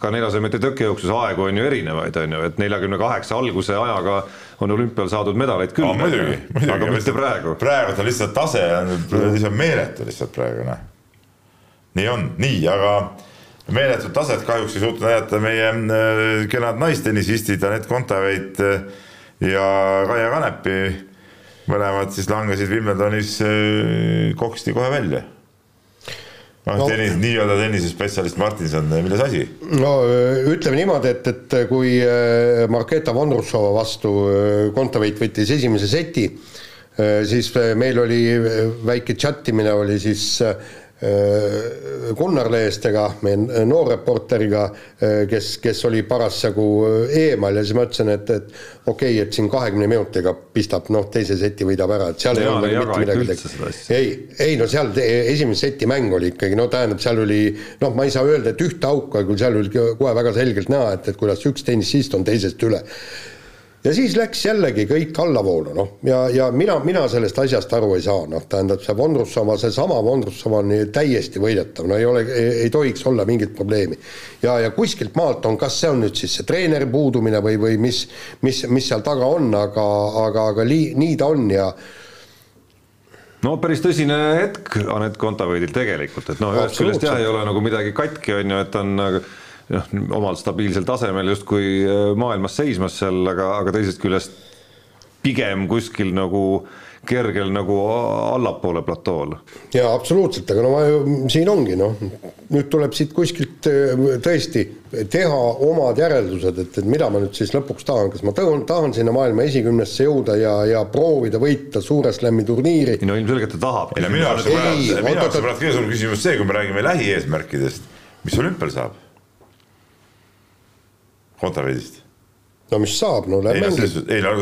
ka neljasaja meetri tõkkejooksus aegu on ju erinevaid, on ju, et neljakümne kaheksa alguse ajaga on olümpial saadud medaleid küll. muidugi, muidugi, aga mitte praegu. praegu ta lihtsalt tase on lihtsalt meeletu lihtsalt praegu noh. nii on, nii, aga meeletut taset kahjuks ei suutnud näidata meie äh, kenad naistennisistid Anett Kontaveit äh, ja Kaia Kanepi. mõlemad siis langesid Wimbledonis äh, koksti kohe välja noh no, tennis, nii-öelda tennisespetsialist Martinson, milles asi? no ütleme niimoodi, et, et kui äh, Marketa Vondrushova vastu äh, Kontaveit võttis esimese seti, äh, siis meil oli väike chattimine oli siis Äh, Gunnar Leestega, meie noorreporteriga, äh, kes, kes oli parasjagu äh, eemal ja siis ma ütlesin, et, et okei okay,, et siin kahekümne minutiga pistab, noh, teise seti võidab ära, et seal ei olnud nagu mitte midagi teha. ei, ei no seal esimese seti mäng oli ikkagi, no tähendab, seal oli noh, ma ei saa öelda, et ühte auku, aga seal oli kohe väga selgelt näha, et, et kuidas üks tennisist on teisest üle ja siis läks jällegi kõik allavoolu, noh, ja, ja mina, mina sellest asjast aru ei saa, noh, tähendab see Vondrussova, seesama Vondrussova on täiesti võidetav, no ei ole, ei tohiks olla mingit probleemi. ja, ja kuskilt maalt on, kas see on nüüd siis see treeneri puudumine või, või mis, mis, mis seal taga on, aga, aga, aga lii, nii ta on ja no päris tõsine hetk Anett Kontaveidil tegelikult, et noh, ühest küljest jah, ei ole nagu midagi katki, on ju, et on nagu noh, omal stabiilsel tasemel justkui äh, maailmas seismas seal, aga, aga teisest küljest pigem kuskil nagu kergel nagu allapoole platool. jaa, absoluutselt, aga no ma ju, siin ongi noh, nüüd tuleb siit kuskilt äh, tõesti teha omad järeldused, et, et mida ma nüüd siis lõpuks tahan, kas ma tahan, tahan sinna maailma esikümnesse jõuda ja, ja proovida võita suure slam'i turniiri. no ilmselgelt ta tahab. minu arust, minu arust on praegu kõige suurem küsimus see, kui me räägime lähieesmärkidest, mis olümpial saab? Kontaveidist. no mis saab, no lähme mängime. ei no,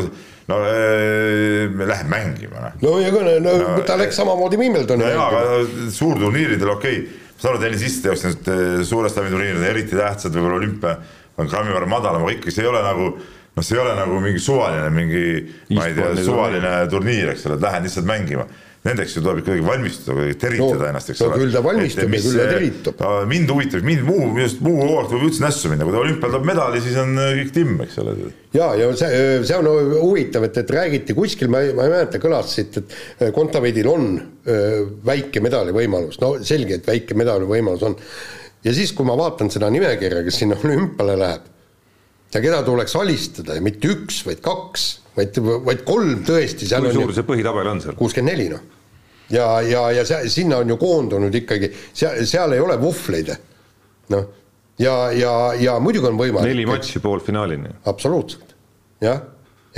no äh, me läheme mängima noh. no ja no, no, no ta läks samamoodi Wimbledoni no jaa, aga suurturniiridel okei okay., ma saan aru, tennisistide jaoks need äh, suure staami turniirid on eriti tähtsad, võib-olla olümpia on grammi võrra madalam, aga ikkagi see ei ole nagu noh, see ei ole nagu mingi suvaline mingi, ma ei tea, suvaline turniir, eks ole, et lähen lihtsalt mängima nendeks ju tuleb ikkagi valmistuda, kuidagi teritada no, ennast, eks ole. küll ta valmistub ja küll ta teritab. mind huvitab, mind muu, just muu hooaeg võib üldse nässu minna, kui ta olümpial toob medali, siis on äh, kõik timm, eks ole. ja, ja see, see on huvitav, et, et räägiti kuskil, ma ei, ma ei mäleta, kõlas siit, et äh, Kontaveidil on äh, väike medali võimalus, no selge, et väike medali võimalus on. ja siis, kui ma vaatan seda nimekirja, kes sinna olümpiale läheb ja keda tuleks alistada ja mitte üks, vaid kaks, vaid, vaid kolm tõesti. kui suur see põhitabel on seal? kuuskümmend neli noh ja, ja, ja see, sinna on ju koondunud ikkagi, seal, seal ei ole vuhvleid. noh, ja, ja, ja muidugi on võimalik. neli matši poolfinaalini. absoluutselt, jah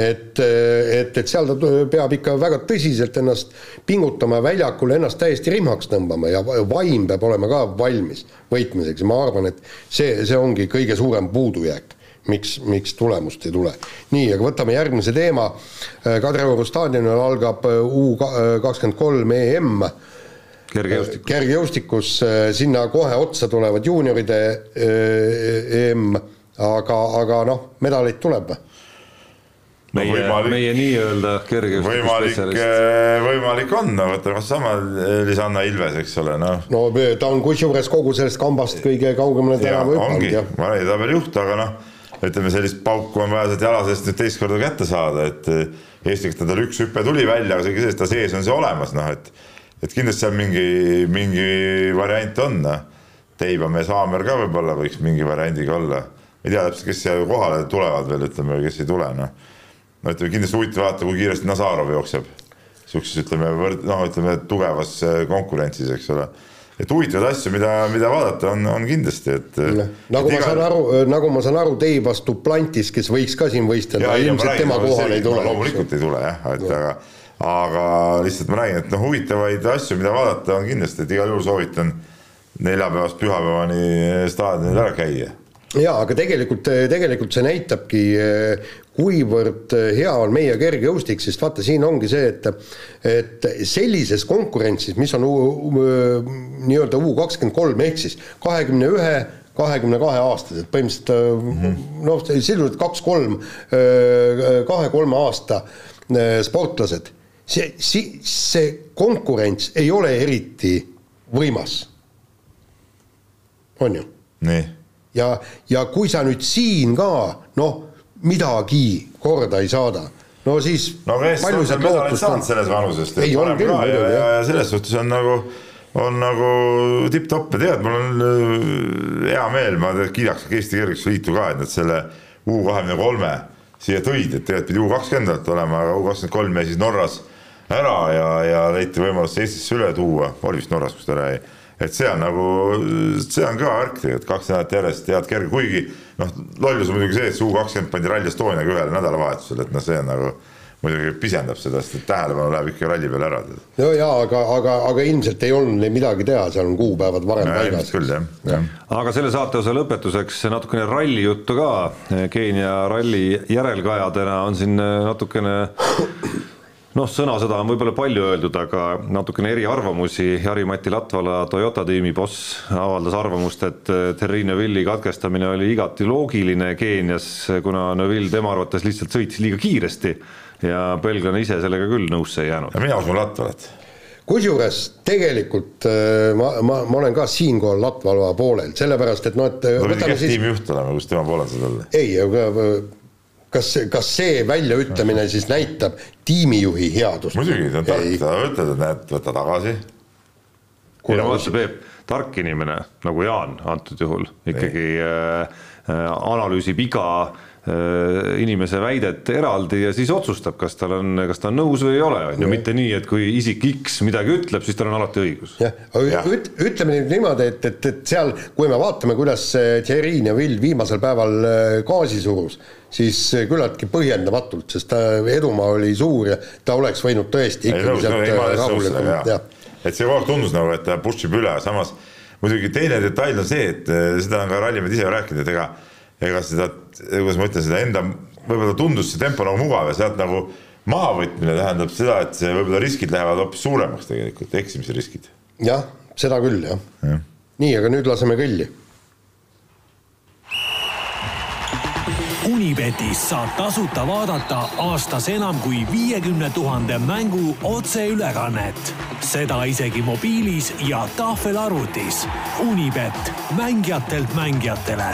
et, et, et seal ta peab ikka väga tõsiselt ennast pingutama väljakul ennast täiesti rihmaks tõmbama ja vaim peab olema ka valmis võitmiseks ja ma arvan, et see, see ongi kõige suurem puudujääk miks, miks tulemust ei tule. nii, aga võtame järgmise teema. Äh, Kadrioru staadionil algab äh, U kakskümmend kolm EM. kergejõustikus. kergejõustikus, äh, sinna kohe otsa tulevad juunioride EM, aga, aga noh, medaleid tuleb meie no, meie nii-öelda kergejõustikuspetsialist. võimalik, võimalik on, no võtame sama Lisanna Ilves, eks ole, noh. no ta on kusjuures kogu sellest kambast kõige kaugemale tänava hüpanud. ongi, rallitabeli juht, aga noh ütleme, sellist pauku on vaja sealt jala seest nüüd teist korda kätte saada, et eh, Eestis tal üks hüpe tuli välja, aga see, ta sees on see olemas, noh et et kindlasti seal mingi, mingi variant on, noh. Teibamäe Saamer ka võib-olla võiks mingi variandiga olla. ei tea täpselt, kes siia kohale tulevad veel, ütleme, kes ei tule, noh. no ütleme, kindlasti huvitav vaadata, kui kiiresti Nazarov jookseb. niisuguses, ütleme, noh, ütleme tugevas eh, konkurentsis, eks ole et huvitavaid asju, mida, mida vaadata on, on kindlasti, et. nagu et ma iga... saan aru, nagu ma saan aru, Teivas Duplantis, kes võiks ka siin võistelda, ilmselt tema kohale ei tule. loomulikult ei tule jah, et aga, aga lihtsalt ma räägin, et noh, huvitavaid asju, mida vaadata on kindlasti, et igal juhul soovitan neljapäevast pühapäevani staadionil ära käia jaa, aga tegelikult, tegelikult see näitabki, kuivõrd hea on meie kergejõustik, sest vaata, siin ongi see, et et sellises konkurentsis, mis on nii-öelda U kakskümmend kolm ehk siis kahekümne ühe kahekümne kahe aastased, põhimõtteliselt mm -hmm. noh, sisuliselt kaks-kolm, kahe-kolme aasta sportlased, see, see, see konkurents ei ole eriti võimas. on ju? nii ja, ja kui sa nüüd siin ka noh, midagi korda ei saada, no siis no kes on seal medalit saanud selles vanuses, ei on küll muidugi ja, ja selles suhtes on nagu on nagu tipp-topp ja tead, mul on äh, hea meel, ma kiidaks Eesti Kergejõustikliitu ka, et nad selle U kahekümne kolme siia tõid, et tegelikult pidi U kakskümmend alt olema, aga U kakskümmend kolm jäi siis Norras ära ja, ja leiti võimalus Eestisse üle tuua, oli vist Norras, kus ta jäi et see on nagu, see on kõva värk tegelikult, kaks nädalat järjest head kerge, kuigi noh, lollus on muidugi see, et see U kakskümmend pandi Rally Estoniaga ühele nädalavahetusele, et noh, see on nagu muidugi pisendab seda, sest et tähelepanu läheb ikka ralli peale ära. no jaa, aga, aga, aga ilmselt ei olnud neil midagi teha, seal on kuupäevad varem ja, paigas. küll jah ja., aga selle saateosa lõpetuseks natukene ralli juttu ka. Keenia ralli järelkajadena on siin natukene noh, sõnasõda on võib-olla palju öeldud, aga natukene eriarvamusi, Jari-Mati Latvala Toyota tiimi boss avaldas arvamust, et Terri Neuvilli katkestamine oli igati loogiline Keenias, kuna Neuville tema arvates lihtsalt sõitis liiga kiiresti ja belglane ise sellega küll nõusse ei jäänud. mina usun Latvalat kusjuures tegelikult äh, ma, ma, ma olen ka siinkohal Latvala poolel, sellepärast et noh, et. ta pidi kesktiimijuht olema, kus tema poolel sa olla? ei, aga kas, kas see väljaütlemine siis näitab tiimijuhi headust? muidugi, ta on tark, ta ütleb, et näed, võta tagasi. kuule, vaata Peep, tark inimene nagu Jaan antud juhul ikkagi äh, äh, analüüsib iga äh, inimese väidet eraldi ja siis otsustab, kas tal on, kas ta on nõus või ei ole, on ju, mitte nii, et kui isik X midagi ütleb, siis tal on alati õigus. jah, aga üt, ütleme nüüd niimoodi, et, et, et seal, kui me vaatame, kuidas äh, Thierry Neville viimasel päeval äh, gaasi surus, siis äh, küllaltki põhjendamatult, sest ta edumaa oli suur ja ta oleks võinud tõesti ikkagi sealt rahulikult, jah. Et see kogu aeg tundus nagu, et ta push ib üle, samas muidugi teine detail on see, et seda on ka rallimehed ise rääkinud, et ega, ega seda, kuidas ma ütlen, seda enda, võib-olla tundus see tempo nagu mugav ja sealt nagu mahavõtmine tähendab seda, et see võib-olla riskid lähevad hoopis suuremaks tegelikult, eksimise riskid. jah, seda küll jah ja. ja.. nii, aga nüüd laseme kõlli Unibetis saab tasuta vaadata aastas enam kui viiekümne tuhande mängu otseülekannet. seda isegi mobiilis ja tahvelarvutis. Unibet, mängijatelt mängijatele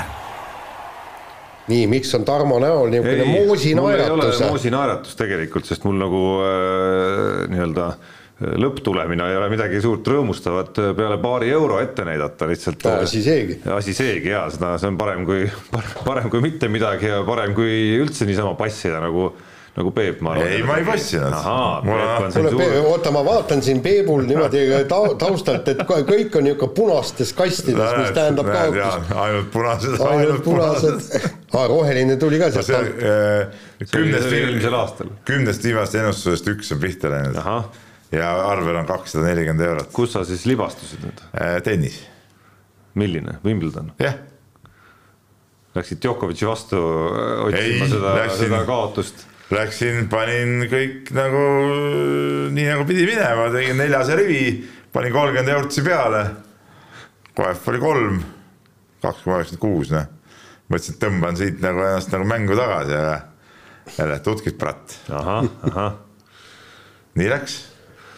nii, miks on Tarmo näol niisugune moosinaeratus? moosinaeratus tegelikult, sest mul nagu äh, nii-öelda äh, lõpptulemina ei ole midagi suurt rõõmustavat peale paari euro ette näidata lihtsalt. asi seegi. asi seegi ja seda, see on parem kui, parem kui mitte midagi ja parem kui üldse niisama passida nagu nagu Peep, ma arvan. ei, ma ei passinud. kuule, oota, ma vaatan siin Peebul niimoodi ta, taustalt, et kõik on niisugune punastes kastides, mis tähendab kaotust. ainult punased, ainult punased. aa, roheline tuli ka sealt. kümnest, eelmisel aastal. kümnest viimasest ennustusest üks on pihta läinud ja arvel on kakssada nelikümmend eurot. kus sa siis libastusid nüüd äh,? tennis. milline, Wimbledon? jah. Läksid Djokovic'i vastu äh, otsima seda, seda kaotust? Läksin, panin kõik nagu nii nagu pidi minema, tegin neljase rivi, panin kolmkümmend eurtsi peale. koef oli kolm, kaks koma üheksakümmend kuus, noh. mõtlesin, et tõmban siit nagu ennast nagu mängu tagasi, aga jälle tutkis pratt. ahah, ahah. nii läks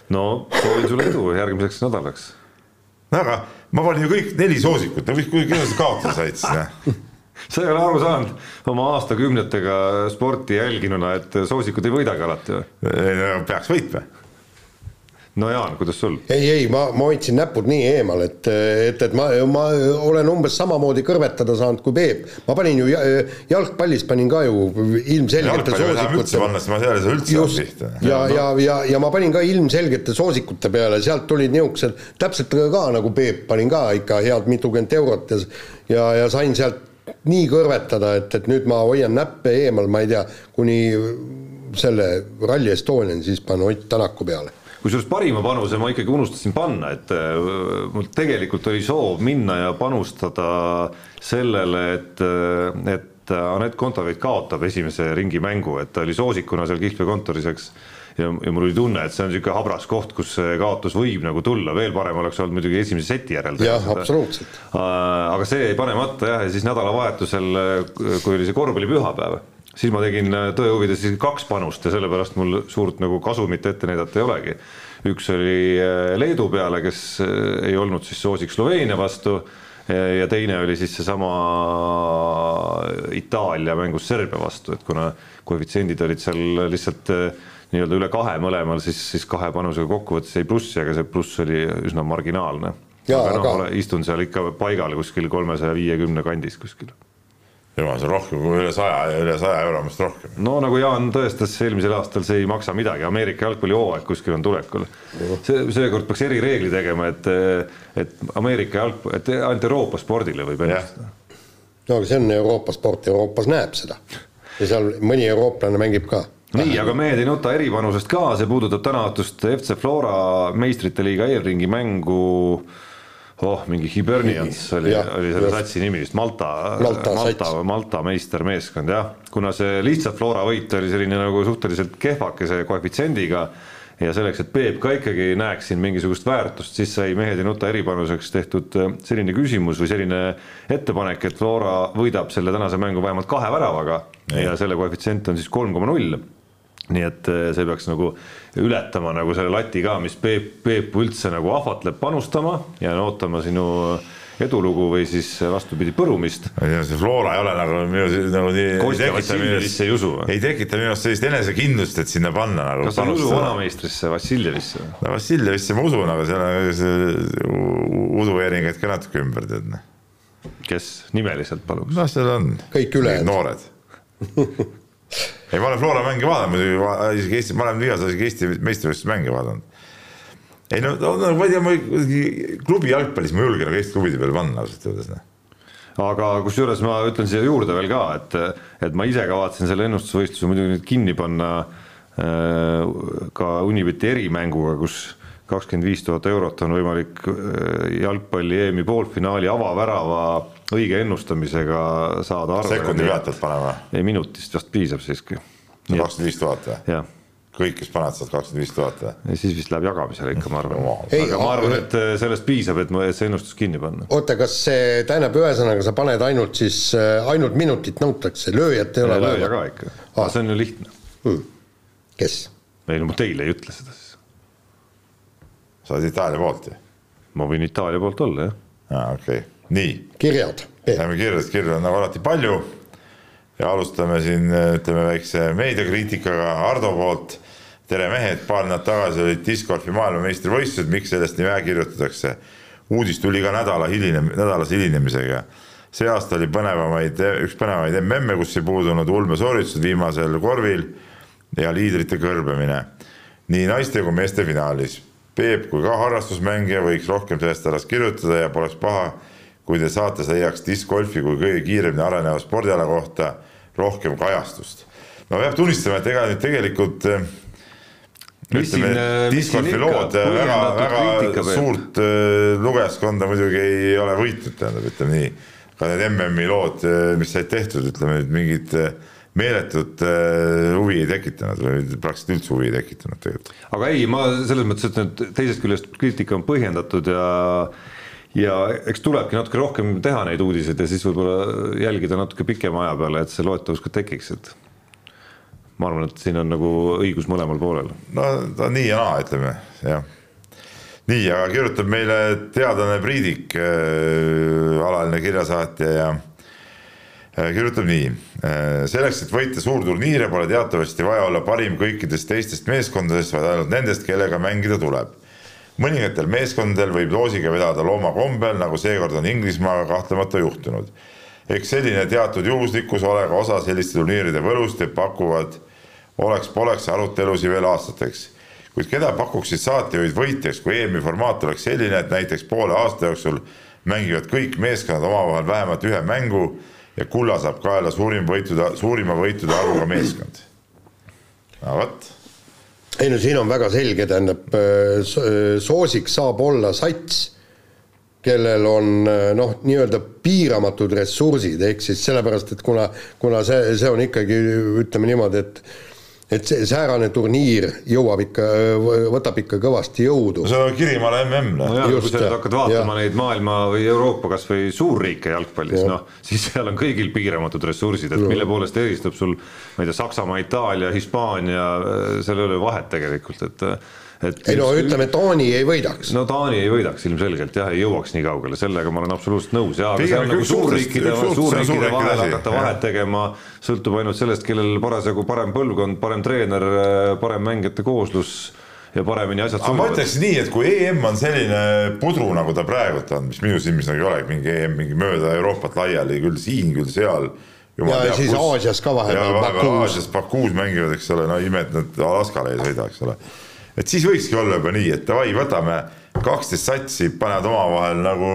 no soovin sulle edu järgmiseks nädalaks. no aga ma panin ju kõik neli soosikut, no kui kuidas sa kaotada said siis noh sa ei ole aru saanud oma aastakümnetega sporti jälginuna, et soosikud ei võidagi alati või? peaks võitma no Jaan, kuidas sul? ei, ei, ma, ma hoidsin näpud nii eemal, et, et, et ma, ma olen umbes samamoodi kõrvetada saanud kui Peep. ma panin ju jalgpallis panin ka ju ilmselgete soosikute. ma seal ei saa üldse pihta. ja, ja, ja, ja ma panin ka ilmselgete soosikute peale, sealt tulid niisugused, täpselt ka nagu Peep, panin ka ikka head mitukümmend eurot ja, ja, ja sain sealt nii kõrvetada, et, et nüüd ma hoian näppe eemal, ma ei tea, kuni selle Rally Estoniani, siis panen Ott Tänaku peale. Kusjuures parima panuse ma ikkagi unustasin panna, et äh, mul tegelikult oli soov minna ja panustada sellele, et, äh, et Anett Kontaveit kaotab esimese ringi mängu, et ta oli soosikuna seal Kihlve kontoris, eks ja, ja mul oli tunne, et see on niisugune habras koht, kus kaotus võib nagu tulla, veel parem oleks olnud muidugi esimese seti järel. jah, absoluutselt. Äh, aga see jäi panemata jah, ja siis nädalavahetusel, kui oli see korvpallipühapäev siis ma tegin äh, tõe huvides isegi kaks panust ja sellepärast mul suurt nagu kasumit ette näidata ei olegi. üks oli äh, Leedu peale, kes äh, ei olnud siis soosik Sloveenia vastu ja teine oli siis seesama Itaalia mängus Serbia vastu, et kuna koefitsiendid olid seal lihtsalt nii-öelda üle kahe mõlemal, siis, siis kahe panusega kokkuvõttes jäi plussi, aga see pluss oli üsna marginaalne. aga noh aga..., istun seal ikka paigal kuskil kolmesaja viiekümne kandis kuskil jumal, see on rohkem kui üle saja, üle saja euro vist rohkem. no nagu Jaan tõestas eelmisel aastal, see ei maksa midagi, Ameerika jalgpallihooaeg kuskil on tulekul. see, seekord peaks erireegli tegema, et, et Ameerika jalg, et ainult Euroopa spordile võib ennustada. no aga see on Euroopa sport, Euroopas näeb seda ja seal mõni eurooplane mängib ka nii, aga mehed ei nuta eripanusest ka, see puudutab tänaõhtust FC Flora meistrite liiga eelringi mängu oh, mingi Hibernians oli, oli selle satsi nimi vist, Malta, Malta, Malta, Malta meistermeeskond jah, kuna see lihtsalt Flora võit oli selline nagu suhteliselt kehvakese koefitsiendiga ja selleks, et Peep ka ikkagi näeks siin mingisugust väärtust, siis sai Mehed ei nuta eripanuseks tehtud äh, selline küsimus või selline ettepanek, et Flora võidab selle tänase mängu vähemalt kahe väravaga ja, ja selle koefitsient on siis kolm koma null nii et eh, see peaks nagu ületama nagu selle lati ka, mis Peep, Peep üldse nagu ahvatleb panustama ja ootama sinu edulugu või siis vastupidi põrumist. see Flora ei ole nagu minu nagu nii. Ei usu või? ei tekita minu arust sellist enesekindlust, et sinna panna nagu. kas sa ei usu vanameistrisse Vassiljevisse? no Vassiljevisse ma usun, aga seal on see käid ka natuke ümber, tead noh. kes nimeliselt paluks? noh, seal on. kõik ülejäänud. noored ei, ma olen Flora mänge vaadanud muidugi, isegi Eesti, ma olen vigased isegi Eesti meistrivõistluse mänge vaadanud. ei no, no ma ei tea, ma klubi jalgpallis ma ei julge nagu Eesti klubide peale panna ausalt öeldes noh aga kusjuures ma ütlen siia juurde veel ka, et, et ma ise kavatsen selle ennustusvõistluse muidugi nüüd kinni panna äh, ka Unibeti erimänguga, kus kakskümmend viis tuhat eurot on võimalik äh, jalgpalli EM-i poolfinaali avavärava õige ennustamisega saada arvele. sekundi pealt pead panema? ei, minutist vast piisab siiski. kakskümmend viis tuhat või? jah kõik, kes panevad, saavad kakskümmend viis tuhat või? ja siis vist läheb jagamisele ikka, ma arvan. aga ma arvan, et äh, sellest piisab, et see ennustus kinni panna. oota, kas see tähendab, ühesõnaga sa paned ainult siis, äh, ainult minutit nõutakse, lööjat ei ole vaja? lööja ka ikka ah., see on ju lihtne hmm.. kes? ei no ma teile ei ütle seda siis. sa oled Itaalia poolt ju? ma võin Itaalia poolt olla, jah. aa, okei okay., nii. kirjad. Lähme kirjadest, kirju on nagu alati palju ja alustame siin ütleme väikse meediakriitikaga Hardo poolt tere mehed, paar nädalat tagasi olid discgolfi maailmameistrivõistlused, miks sellest nii vähe kirjutatakse? uudis tuli ka nädala hilinem-, nädalase hilinemisega. see aasta oli põnevamaid, üks põnevamaid MM-e, kus ei puudunud ulmesooritused viimasel korvil ja liidrite kõrbemine. nii naiste kui meeste finaalis. Peep kui ka harrastusmängija võiks rohkem sellest alast kirjutada ja poleks paha, kui te saates leiaks discgolfi kui kõige kiiremini areneva spordiala kohta rohkem kajastust. no peab tunnistama, et ega nüüd tegelikult ütleme, äh, discgolfi lood väga, väga suurt lugejaskonda muidugi ei ole võitnud, tähendab, ütleme nii. ka need MM-i lood, mis said tehtud, ütleme nüüd mingit meeletut huvi ei tekitanud või praktiliselt üldse huvi ei tekitanud tegelikult. aga ei, ma selles mõttes ütlen, et teisest küljest kriitika on põhjendatud ja ja eks tulebki natuke rohkem teha neid uudiseid ja siis võib-olla jälgida natuke pikema aja peale, et see loetavus ka tekiks, et ma arvan, et siin on nagu õigus mõlemal poolel. no ta nii ja naa, ütleme jah. nii, aga kirjutab meile teadlane Priidik äh,, alaline kirjasaatja ja äh, kirjutab nii äh,. selleks, et võita suurturniire, pole teatavasti vaja olla parim kõikidest teistest meeskondadest, vaid ainult nendest, kellega mängida tuleb. Mõningatel meeskondadel võib loosiga vedada looma kombel, nagu seekord on Inglismaaga kahtlemata juhtunud eks selline teatud juhuslikkus ole ka osa selliste turniiride võlust ja pakuvad oleks-poleks arutelusid veel aastateks. kuid keda pakuksid saatejuhid võitjaks, kui EM-i formaat oleks selline, et näiteks poole aasta jooksul mängivad kõik meeskonnad omavahel vähemalt ühe mängu ja kulla saab kaela suurim võitude, suurima võitude arvuga meeskond. no vot. Ei no siin on väga selge, tähendab soosik saab olla sats kellel on noh, nii-öelda piiramatud ressursid, ehk siis sellepärast, et kuna, kuna see, see on ikkagi ütleme niimoodi, et et see säärane turniir jõuab ikka, võtab ikka kõvasti jõudu. see on Kirimaale mm. no jah, kui sa nüüd hakkad vaatama ja. neid maailma või Euroopa kasvõi suurriike jalgpallis, noh, siis seal on kõigil piiramatud ressursid, et ja. mille poolest eristub sul, ma ei tea, Saksamaa, Itaalia, Hispaania, seal ei ole vahet tegelikult, et et ei no ütleme, Taani ei võidaks. no Taani ei võidaks ilmselgelt jah, ei jõuaks nii kaugele, sellega ma olen absoluutselt nõus ja aga see on nagu suurriikide, suurriikide vahel hakata vahet tegema, sõltub ainult sellest, kellel parasjagu parem põlvkond, parem treener, parem mängijate kooslus ja paremini asjad sujuvad. ma ütleks nii, et kui EM on selline pudru, nagu ta praegult on, mis minu silmis nagu ei ole, mingi EM mingi mööda Euroopat laiali, küll siin, küll seal. ja teab, siis kus, Aasias ka vahepeal. Aasias Bakuus mängivad, eks ole, no ime, et nad Alaskale ei sõida, eks ole et siis võikski olla juba nii, et davai, võtame kaksteist satsi, panevad omavahel nagu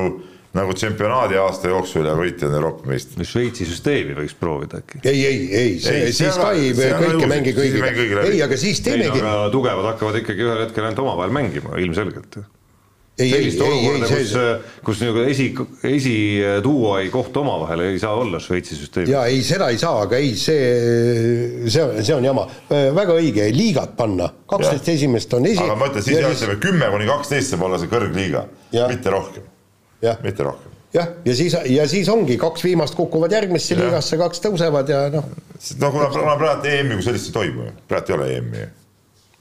nagu tšempionaadi aasta jooksul ja võitjad Euroopa meistrid. Šveitsi süsteemi võiks proovida äkki. ei, ei, ei, see, siis ka ei, kõike mängi kõigiga, ei, aga siis teemegi. tugevad hakkavad ikkagi ühel hetkel ainult omavahel mängima ilmselgelt sellist ei, olukorda, kus, kus nagu esi, esiduo ei kohtu omavahel, ei saa olla Šveitsi süsteemis. jaa, ei, seda ei saa, aga ei, see, see on, see on jama. väga õige, liigad panna, kaksteist esimest on esi-. aga ma ütlen, siis jah, ütleme kümme kuni kaksteist saab olla see kõrgliiga, mitte rohkem. mitte rohkem. jah, ja siis, ja siis ongi, kaks viimast kukuvad järgmisse ja. liigasse, kaks tõusevad ja noh. no kuna, kuna praegu EM-i kui sellist ei toimu ju, praegu ei ole EM-i ju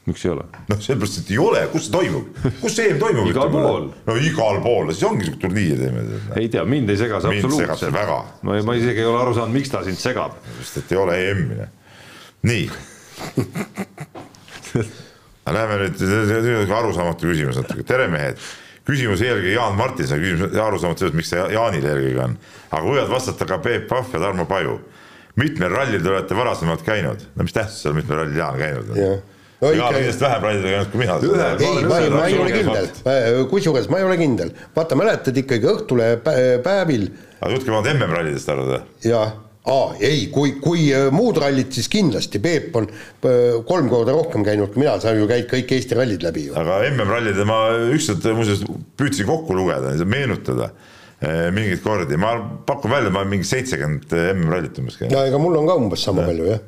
miks ei ole? noh, sellepärast, et ei ole, kus see toimub, kus see EM toimub? igal pool. no igal pool, siis ongi siuke turniir teeme. ei tea, mind ei sega see absoluutselt. ma, ma isegi ei ole aru saanud, miks ta sind segab. sest et ei ole EM-i. Nii Läheme nüüd, arusaamatu küsimus natuke, tere mehed küsimus eelkõige Jaan Martinsoni küsimus, arusaamatu sellest, miks see Jaanil eelkõige on. aga võivad vastata ka Peep Pahv ja Tarmo Paju. mitmel rallil te olete varasemalt käinud? no mis tähtsus seal, mitmel rallil Jaan käinud on? jah no on kindlasti vähem rallidel käinud kui mina. ei, ma, ma ei ole kindel, kusjuures ma ei ole kindel, vaata, mäletad ikkagi Õhtulehe päevil. aga jutt käib ainult MM-rallidest arvad või? jah aa, ei, kui, kui äh, muud rallid, siis kindlasti, Peep on äh, kolm korda rohkem käinud kui mina, sa ju käid kõik Eesti rallid läbi ju. aga MM-rallid ma ükskord muuseas püüdsin kokku lugeda, meenutada äh, mingeid kordi, ma pakun välja, ma mingi seitsekümmend MM-rallit umbes käinud. no ega mul on ka umbes sama palju jah,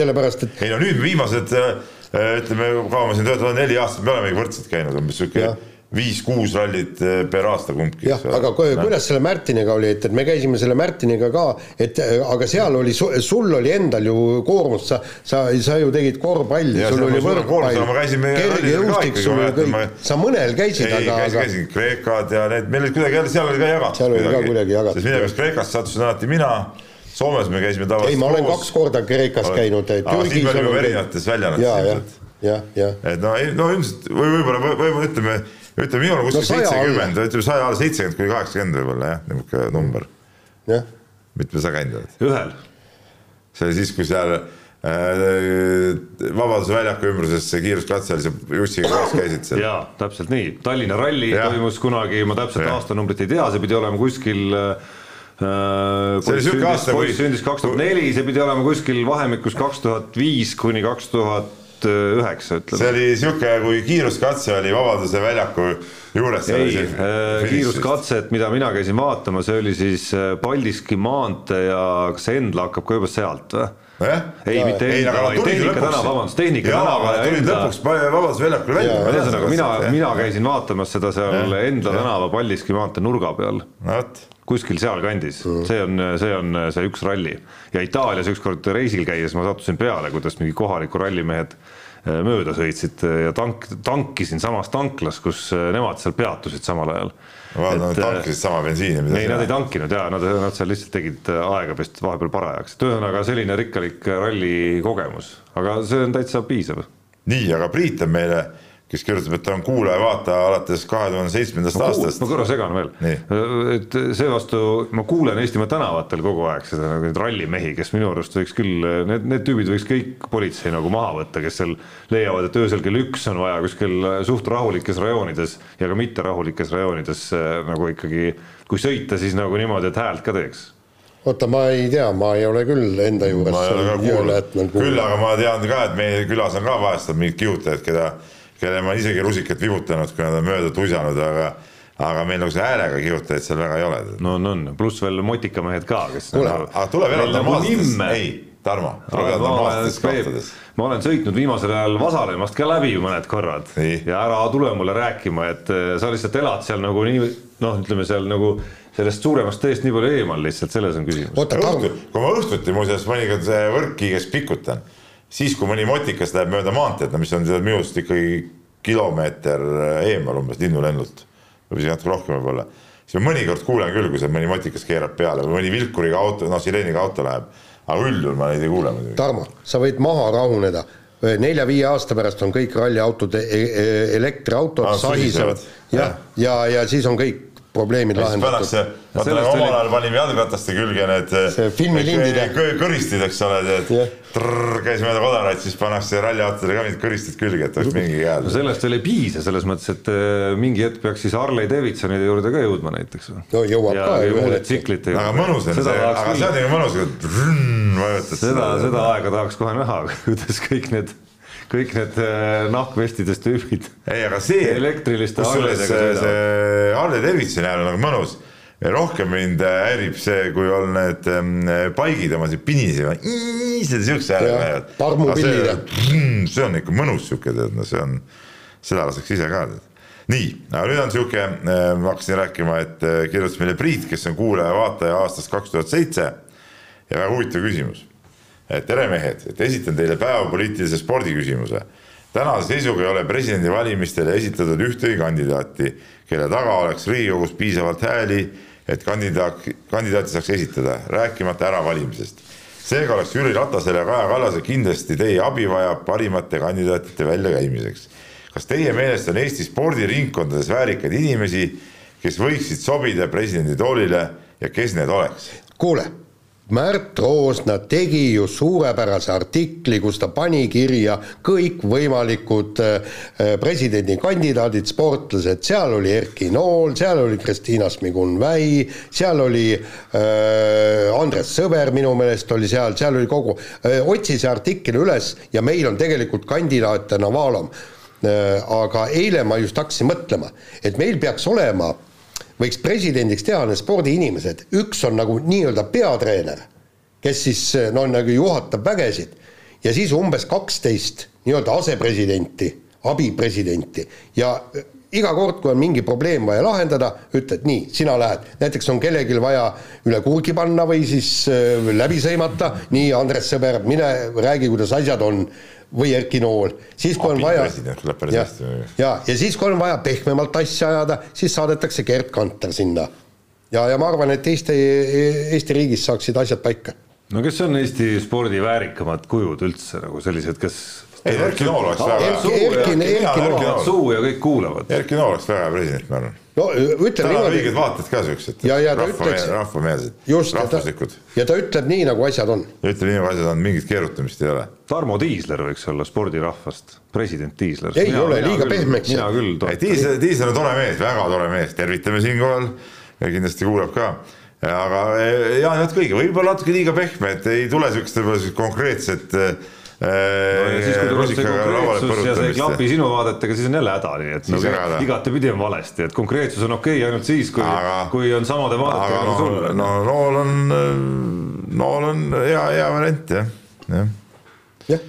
sellepärast et ei no nüüd viimased ütleme, kaua ma siin töötan, neli aastat me olemegi võrdselt käinud umbes sihuke viis-kuus rallit eh, per aasta kumbki. jah, aga kuidas selle Märtiniga oli, et, et me käisime selle Märtiniga ka, et aga seal oli, sul oli endal ju koormust, sa, sa, sa ju tegid korvpalli, sul oli võrkpall, sa mõnel käisid, aga käisin, käisin Kreekad ja need, meil olid kuidagi jälle, seal oli ka jagatud. seal oli ka kuidagi jagatud. kas Kreekast sattusin alati mina Soomes me käisime tavaliselt ei, ma olen kaks korda Kreekas käinud. siin me olime erinevates väljaannetes ilmselt. jah, jah. et no, no ilmselt või võib-olla, võib-olla ütleme ütleme, minul on kuskil seitsekümmend ütleme saja seitsekümmend kuni kaheksakümmend võib-olla jah, niisugune number. jah. mitme sa käinud oled? ühel. see oli siis, kui seal äh, Vabaduse väljaku ümbruses see kiiruskatse oli, sa Jussiga koos käisid seal. jaa, täpselt nii, Tallinna ralli ja. toimus kunagi, ma täpselt ja. aastanumbrit ei tea, see pidi olema kuskil äh, see oli siuke aasta, kui sündis kaks tuhat neli, see pidi olema kuskil vahemikus kaks tuhat viis kuni kaks tuhat tuhat üheksa, ütleme. see oli sihuke, kui kiiruskatse oli Vabaduse väljaku juures. ei, äh, kiiruskatset, mida mina käisin vaatama, see oli siis äh, Paldiski maantee ja kas Endla hakkab ka juba sealt või? nojah. ei, mitte Endla, vaid Tehnika tänav, vabandust, Tehnika tänav ja Endla. lõpuks Vabaduse väljakule välja. ühesõnaga mina, mina käisin vaatamas seda seal Endla tänava Paldiski maantee nurga peal. no vot kuskil sealkandis mm., see on, see on see üks ralli ja Itaalias ükskord reisil käies ma sattusin peale, kuidas mingi kohaliku rallimehed äh, mööda sõitsid ja tank, tankisin samas tanklas, kus äh, nemad seal peatusid samal ajal. Nad tankisid sama bensiini. ei, nad ei tankinud ja nad, nad seal lihtsalt tegid äh, aega vist vahepeal parajaks, et ühesõnaga selline rikkalik ralli kogemus, aga see on täitsa piisav. nii, aga Priit on meile kes kirjutab, et ta on kuulaja-vaataja alates kahe tuhande seitsmendast aastast. ma korra segan veel, et seevastu ma kuulen Eestimaa tänavatel kogu aeg seda nagu neid rallimehi, kes minu arust võiks küll, need, need tüübid võiks kõik politsei nagu maha võtta, kes seal leiavad, et öösel kell üks on vaja kuskil suht rahulikes rajoonides ja ka mitterahulikes rajoonides äh, nagu ikkagi, kui sõita, siis nagu niimoodi, et häält ka teeks oota, ma ei tea, ma ei ole küll enda juures. küll aga ma tean ka, et meie külas on ka vahest mingid kihutajad, keda kelle ma isegi rusikat vibutanud, kui nad on mööda tusanud, aga aga meil nagu see häälega kihutajaid seal väga ei ole. no on, on, pluss veel motikamehed ka, kes kuule nagu,, aga tuleb elada normaalsetes, ei, Tarmo, tuleb elada normaalsetes kohtades. ma olen sõitnud viimasel ajal Vasalemmast ka läbi mõned korrad nii. ja ära tule mulle rääkima, et eh, sa lihtsalt elad seal nagu nii, noh, ütleme seal nagu sellest suuremast teest nii palju eemal lihtsalt, selles on küsimus. kui ma õhtuti muuseas mõnikord võrkkiiges pikutan siis, kui mõni motikas läheb mööda maanteed, no mis on minu arust ikkagi kilomeeter eemal umbes linnulennult, või isegi natuke rohkem võib-olla, siis ma mõnikord kuulen küll, kui seal mõni motikas keerab peale või mõni vilkuriga auto, noh sireeniga auto läheb, aga üldjuhul ma neid ei kuule muidugi. Tarmo, sa võid maha rahuneda, nelja-viie aasta pärast on kõik ralliautod e e elektriautod ah,, sahisevad ja, ja, ja, ja siis on kõik probleemid lahendatud. vaata nagu omal ajal panime jalgrataste külge need filmilindid kõristid, eks ole, need käis mööda kodaraid, siis pannakse ralliautodele ka mingid kõristid külge, et oleks mingi hea. no sellest veel ei piisa, selles mõttes, et äh, mingi hetk peaks siis Harley Davidsonide juurde ka jõudma näiteks. no jõuab ja, ka ju ühel hetkel. aga mõnus on see, aga see on ju mõnus, vajutad. seda, seda aega tahaks kohe näha, kuidas kõik need kõik need äh, nahkvestidest tüübid. ei, aga see, kusjuures see, see Harley Davidsoni hääl on nagu mõnus. rohkem mind häirib see, kui on need ähm, paigid oma pinisema, siukse häälega lähevad. parmupillid. see on ikka mõnus siuke, tead, no see on, seda laseks ise ka tead nii, aga nüüd on sihuke, äh, ma hakkasin rääkima, et äh, kirjutas meile Priit, kes on kuulaja-vaataja aastast kaks tuhat seitse ja väga huvitav küsimus tere mehed, et esitan teile päevapoliitilise spordiküsimuse. tänase seisuga ei ole presidendivalimistele esitatud ühtegi kandidaati, kelle taga oleks Riigikogus piisavalt hääli, et kandidaat, kandidaati saaks esitada, rääkimata äravalimisest. seega oleks Jüri Ratasel ja Kaja Kallasel kindlasti teie abi vaja parimate kandidaatide väljakäimiseks. kas teie meelest on Eesti spordiringkondades väärikaid inimesi, kes võiksid sobida presidendi toolile ja kes need oleks? kuule, Märt Roosna tegi ju suurepärase artikli, kus ta pani kirja kõikvõimalikud äh, presidendikandidaadid, sportlased, seal oli Erki Nool, seal oli Kristiina Smigun-Vähi, seal oli äh, Andres Sõber minu meelest oli seal, seal oli kogu äh,, otsi see artikkel üles ja meil on tegelikult kandidaate Navalom äh,. aga eile ma just hakkasin mõtlema, et meil peaks olema äh, võiks presidendiks teha need spordiinimesed, üks on nagu nii-öelda peatreener, kes siis no nagu juhatab vägesid. Ja siis umbes kaksteist nii-öelda asepresidenti, abipresidenti. Ja iga kord, kui on mingi probleem vaja lahendada, ütled nii, sina lähed, näiteks on kellelgi vaja üle kurgi panna või siis äh, läbi sõimata, nii, Andres Sõber, mine räägi, kuidas asjad on või Erki Nool, siis kui on vaja ja, ja, ja siis, kui on vaja pehmemalt asja ajada, siis saadetakse Gerd Kanter sinna. ja, ja ma arvan, et Eesti, Eesti riigis saaksid asjad paika. no kes on Eesti spordi väärikamad kujud üldse nagu sellised, kes ei, Erki Nool oleks väga hea. Suu ja kõik kuulavad. Erki Nool oleks väga hea president, ma arvan no ütleb tal on õiged vaated ka siuksed. rahvameelsed, rahvuslikud. ja ta ütleb nii, nagu asjad on. ütleb nii, nagu asjad on, mingit keerutamist ei ole. Tarmo Tiisler võiks olla spordirahvast, president Tiisler. ei mina, ole, liiga pehmeks. mina küll. Tiisler, Tiisler on tore mees, väga tore mees, tervitame siinkohal ja kindlasti kuulab ka aga Jaan Jotk õige, võib-olla natuke liiga pehme, et ei tule siukest konkreetset äh, no ja siis, kui tuleb see konkreetsus ja see ei klapi sinu vaadetega, siis on jälle häda, nii et no, igatepidi on valesti, et konkreetsus on okei okay ainult siis, kui, kui on samade vaadetega nagu sul. no Nool on, Nool on hea, hea variant jah, jah. jah,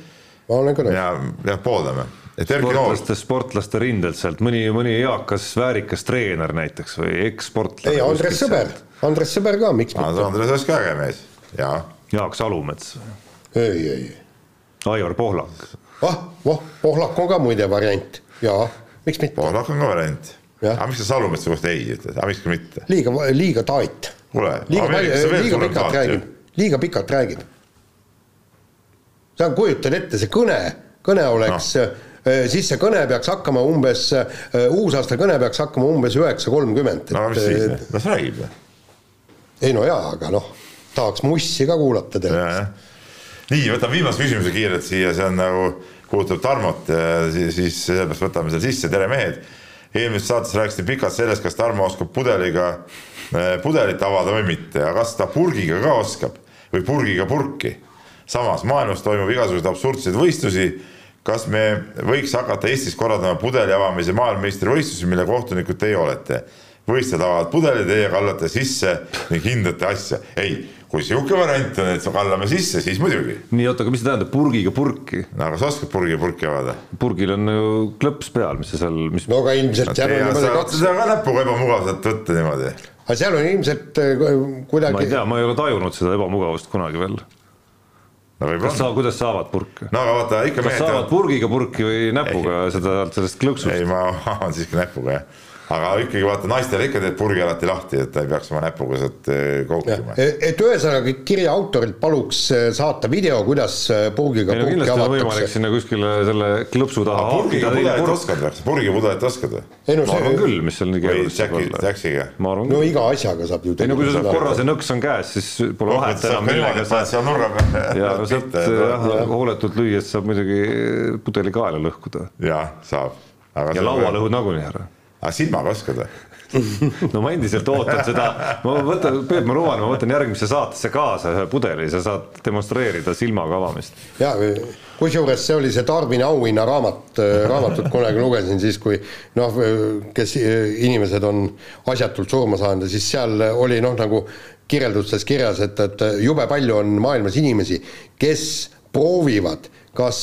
ma olen ka nõus. ja, jah, pooldame sportlaste, sportlaste rindelt sealt mõni, mõni eakas väärikas treener näiteks või ekssportlane. ei, Andres Sõber, Andres Sõber ka, miks mitte. Andres oleks ka äge mees, jaa. Jaak Salumets. ei, ei Aivar Pohlak. ah, voh, Pohlak on ka muide variant, jaa, miks mitte. Pohlak on ka variant. aga miks sa Salumetsa kohta ei ütled, aga miks ka mitte? liiga, liiga tait. liiga palju, liiga pikalt räägib, liiga pikalt räägib. sa kujutad ette, see kõne, kõne oleks no siis see kõne peaks hakkama umbes, uusaasta kõne peaks hakkama umbes üheksa kolmkümmend. no mis siis, las räägib. ei no jaa, aga noh, tahaks mussi ka kuulata tegelikult nii, võtame viimase küsimuse kiirelt siia, see on nagu, puudutab Tarmot, siis, siis sellepärast võtame selle sisse, tere mehed. eelmises saates rääkisite pikalt sellest, kas Tarmo oskab pudeliga, eh, pudelit avada või mitte, aga kas ta purgiga ka oskab või purgiga purki. samas maailmas toimub igasuguseid absurdseid võistlusi. kas me võiks hakata Eestis korraldama pudeli avamise maailmameistrivõistlusi, mille kohtunikud teie olete? võistlused avavad pudeli, teie kallate sisse ning hindate asja. ei kui sihuke variant on, et kallame sisse, siis muidugi. nii, oota, aga mis see tähendab, purgiga purki? no aga sa oskad purgiga purki avada? purgil on ju klõps peal, mis see seal, mis. no aga ilmselt seal on niimoodi kaks. seda ka näpuga ebamugav saad võtta niimoodi. aga seal on ilmselt äh, kuidagi. ma ei tea, ma ei ole tajunud seda ebamugavust kunagi veel no kas sa, kuidas saavad purke? no aga vaata ikka. kas saavad purgiga purki või näpuga ei. seda, sellest klõksust? ei, ma avan siiski näpuga jah aga ikkagi vaata, naistele ikka teed purgi alati lahti, et ta ei peaks oma näpuga sealt eh, koukima. et ühesõnaga kirja autorilt paluks eh, saata video, kuidas eh, purgiga ei, no, purki avatakse. võimalik sinna kuskile selle klõpsu taha. purgiga pudelit oskad või, purgiga pudelit oskad või? Ma arvan küll, mis seal nii keeruline saab olla. No iga asjaga saab ju. ei no kui sul korra see nõks on käes, siis pole vahet enam millega sa. seal nurga peal. ja no sealt jah, hooletult lüües saab muidugi pudeli kaela lõhkuda. jah, saab. ja laua lõhud nagunii ära aga silmaga oskad või? no ma endiselt ootan seda, ma võtan, Peep, ma luban, ma võtan järgmisse saatesse kaasa ühe pudeli, sa saad demonstreerida silmaga avamist. ja kusjuures see oli see Tarvini auhinna raamat, raamatut kunagi lugesin siis, kui noh, kes inimesed on asjatult surma saanud ja siis seal oli noh, nagu kirjeldustes kirjas, et, et jube palju on maailmas inimesi, kes proovivad, kas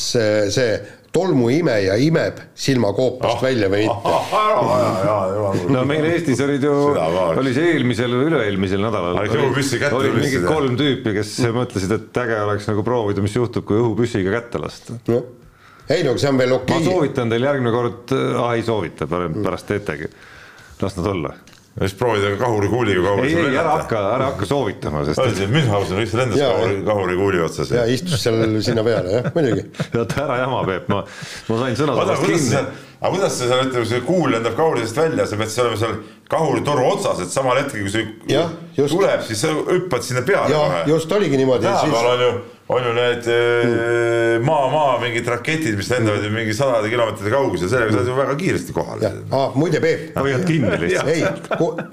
see tolmuimeja imeb silmakoopast oh, välja või mitte. Oh,. Oh, no meil Eestis olid ju, oli see eelmisel või üle-eelmisel nädalal. oli mingid kolm tüüpi, kes mõtlesid, et äge oleks nagu proovida, mis juhtub, kui õhupüssiga kätte lasta. No.. ei no see on veel okei. Okay.. ma soovitan teil järgmine kord, ah ei soovita, pärast teetegi, las nad olla ja siis proovida kahurikuuliga kahuris ei, ei ära hakka, ära hakka soovitama, sest Münchhausen vist lendas kahuri, kahurikuuli otsas. ja istus seal sinna peale jah, muidugi. oota ära jama, Peep, ma, ma sain sõnadest kinni. aga kuidas sa seal ütleme, see kuul lendab kahurisest välja, sa pead siis olema seal kahuritoru otsas, et samal hetkel, kui see Jah, just. tuleb, siis sa hüppad sinna peale ja kohe. just oligi niimoodi, tänapäeval on ju, on ju need eh, maa-maa mingid raketid, mis lendavad ju mingi sadade kilomeetrite kaugusel, sellega saad ju väga kiiresti kohale aa muide Peep, hoiad kinni lihtsalt. ei,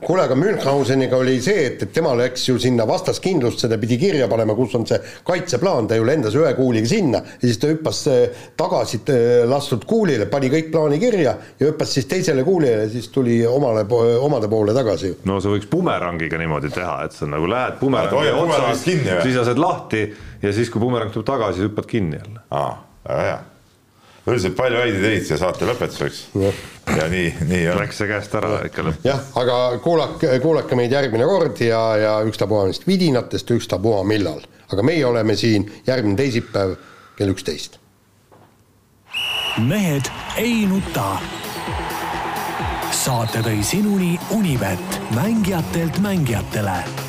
kuule, aga Münchhauseniga oli see, et, et tema läks ju sinna vastaskindlusse, ta pidi kirja panema, kus on see kaitseplaan, ta ju lendas ühe kuuliga sinna ja siis ta hüppas eh, tagasi eh, lastud kuulile, pani kõik plaani kirja ja hüppas siis teisele kuulile ja siis tuli omale, omade poole tagasi. no sa võiks bumerangiga niimoodi teha, et sa nagu lähed bumerangi või? siis lased lahti ja siis, kui bumerang tuleb tagasi, hüppad kinni jälle. aa, väga hea. üldiselt palju häid ideid siia saate lõpetuseks. ja nii, nii on. Läks see käest ära ikka lõpp. jah, aga kuulake, kuulake meid järgmine kord ja, ja ükstapuha neist vidinatest, ükstapuha millal. aga meie oleme siin järgmine teisipäev kell üksteist. mehed ei nuta. saate tõi sinuni Unibet, mängijatelt mängijatele